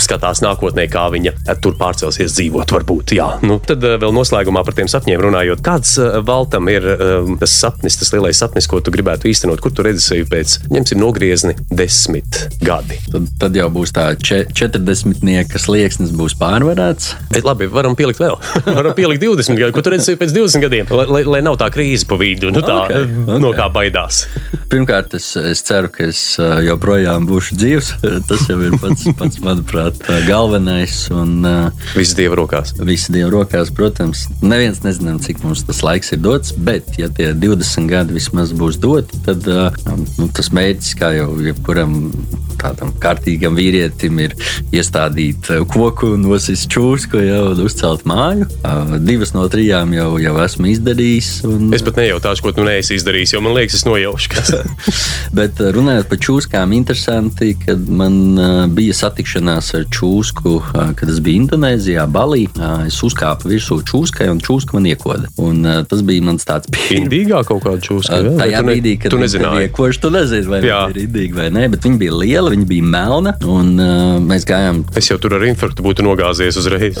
skatās nākotnē, kā viņa uh, tur pārcelsies dzīvot. Varbūt, jā. Nu, tad uh, vēl noslēgumā par tiem sapņiem runājot. Kāds uh, Valtam ir um, tas sapnis, tas lielais sapnis, ko tu gribētu īstenot? Kur tu redzi sevi pēc, ņemsim, nogriezni desmit gadi? Tad, tad jau būs tā če- 40 nieka slieksnis būs pārvarēts. Bet, labi, varam pielikt vēl. varam pielikt 20 gadus. Ko tu redzi sevi pēc 20 gadiem? Lai, lai, lai nav tā krīze pa vidu, nu, tā, Ok, ok. no kā baidās. Pirmkārt, es, es ceru, ka es joprojām būšu dzīvs. Tas jau ir pats, pats manuprāt, galvenais. Un, Viss dieva rokās. Visi Dieva rokās, protams. Neviens nezinām, cik mums tas laiks ir dots, bet, ja tie 20 gadi vismaz būs doti, tad nu, tas mērķis, kā jau jebkuram tādam kārtīgam vīrietim, ir iestādīt koku, nosist čūsku, jau uzcelt māju. Divas no trijām jau, jau esmu izdarījis. Un, Es pat nejautāšu, ko tu neesi izdarījis, jo man liekas, es nojaušu. Kas... Bet runājot par čūskām, interesanti, kad man bija satikšanās ar čūsku, kad es biju Indonēzijā, Balī. Es uzkāpu virsū čūskai, un čūska man iekoda. Un, tas bija mans tāds pirmais. Indīgā kaut kāda čūska. jā? Vai Tajā ne- brīdī, kad tu nezināji. tev iekož, tu nezini, vai viņa ir indīga vai nē, bet viņa bija liela, viņa bija melna. Un uh, mēs gājām. Es jau tur ar infarktu būtu nogāzies uzreiz.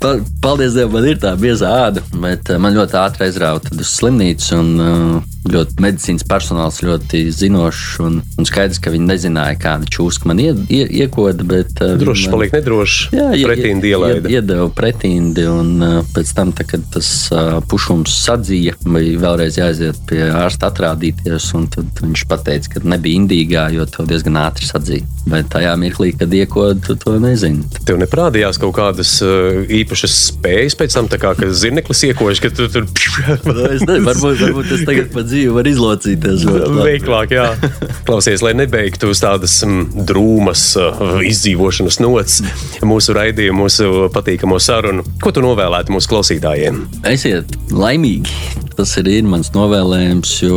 Pa, paldies Dievam, man ir tā bieza āda, bet uh, man ļoti ātri aizrauta uz slimnīcu. Un, uh, ļoti medicīnas personāls ļoti zinošs un, un skaidrs, ka viņi nezināja, kāda čūska man ie, ie, iekoda. Bet, uh, Drošs man- paliek nedrošs. Jā, Pretīndi ie- ielaida. Iedeva pretindi, un uh, pēc tam, tā, kad tas uh, pušums sadzīja, bija vēlreiz jāaiziet pie ārsta atrādīties. Tad viņš teica, ka nebija indīgā, jo to diezgan ātri sadzīja. Bet tajā mirklī, kad iekoda, tu to nezini. Tev neparādījās kaut kādas uh, īpašas spējas pēc tam, kā ka zirneklis iekož, ka tu tur Es nezinu, varbūt, varbūt es tagad pa dzīvi varu izlocīties. Veiklāk, jā. Klausies, lai nebeigtu uz tādas mm, drūmas uh, izdzīvošanas nots mūsu raidījumu, mūsu patīkamo sarunu. Ko tu novēlētu mūsu klausītājiem? Esiet laimīgi. Tas arī ir mans novēlējums, jo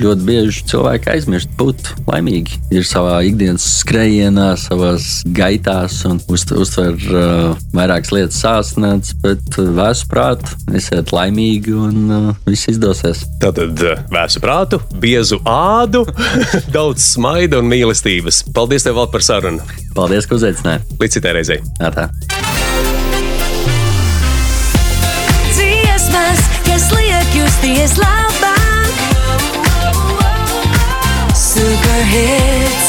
ļoti bieži cilvēki aizmirst būt laimīgi. Ir savā ikdienas skrējienā, savā gaitā un uz, uztver uh, vairākas lietas sāsnēts, bet uh, vēsu prātu, esiet laimīgi un uh, viss izdosies. Tātad uh, vēsu prātu, biezu ādu, daudz smaida un mīlestības. Paldies tev vēl par sarunu. Paldies, ka uzaicinājāt! Līdz citai reizei! Tā. Happy is love. Super hits.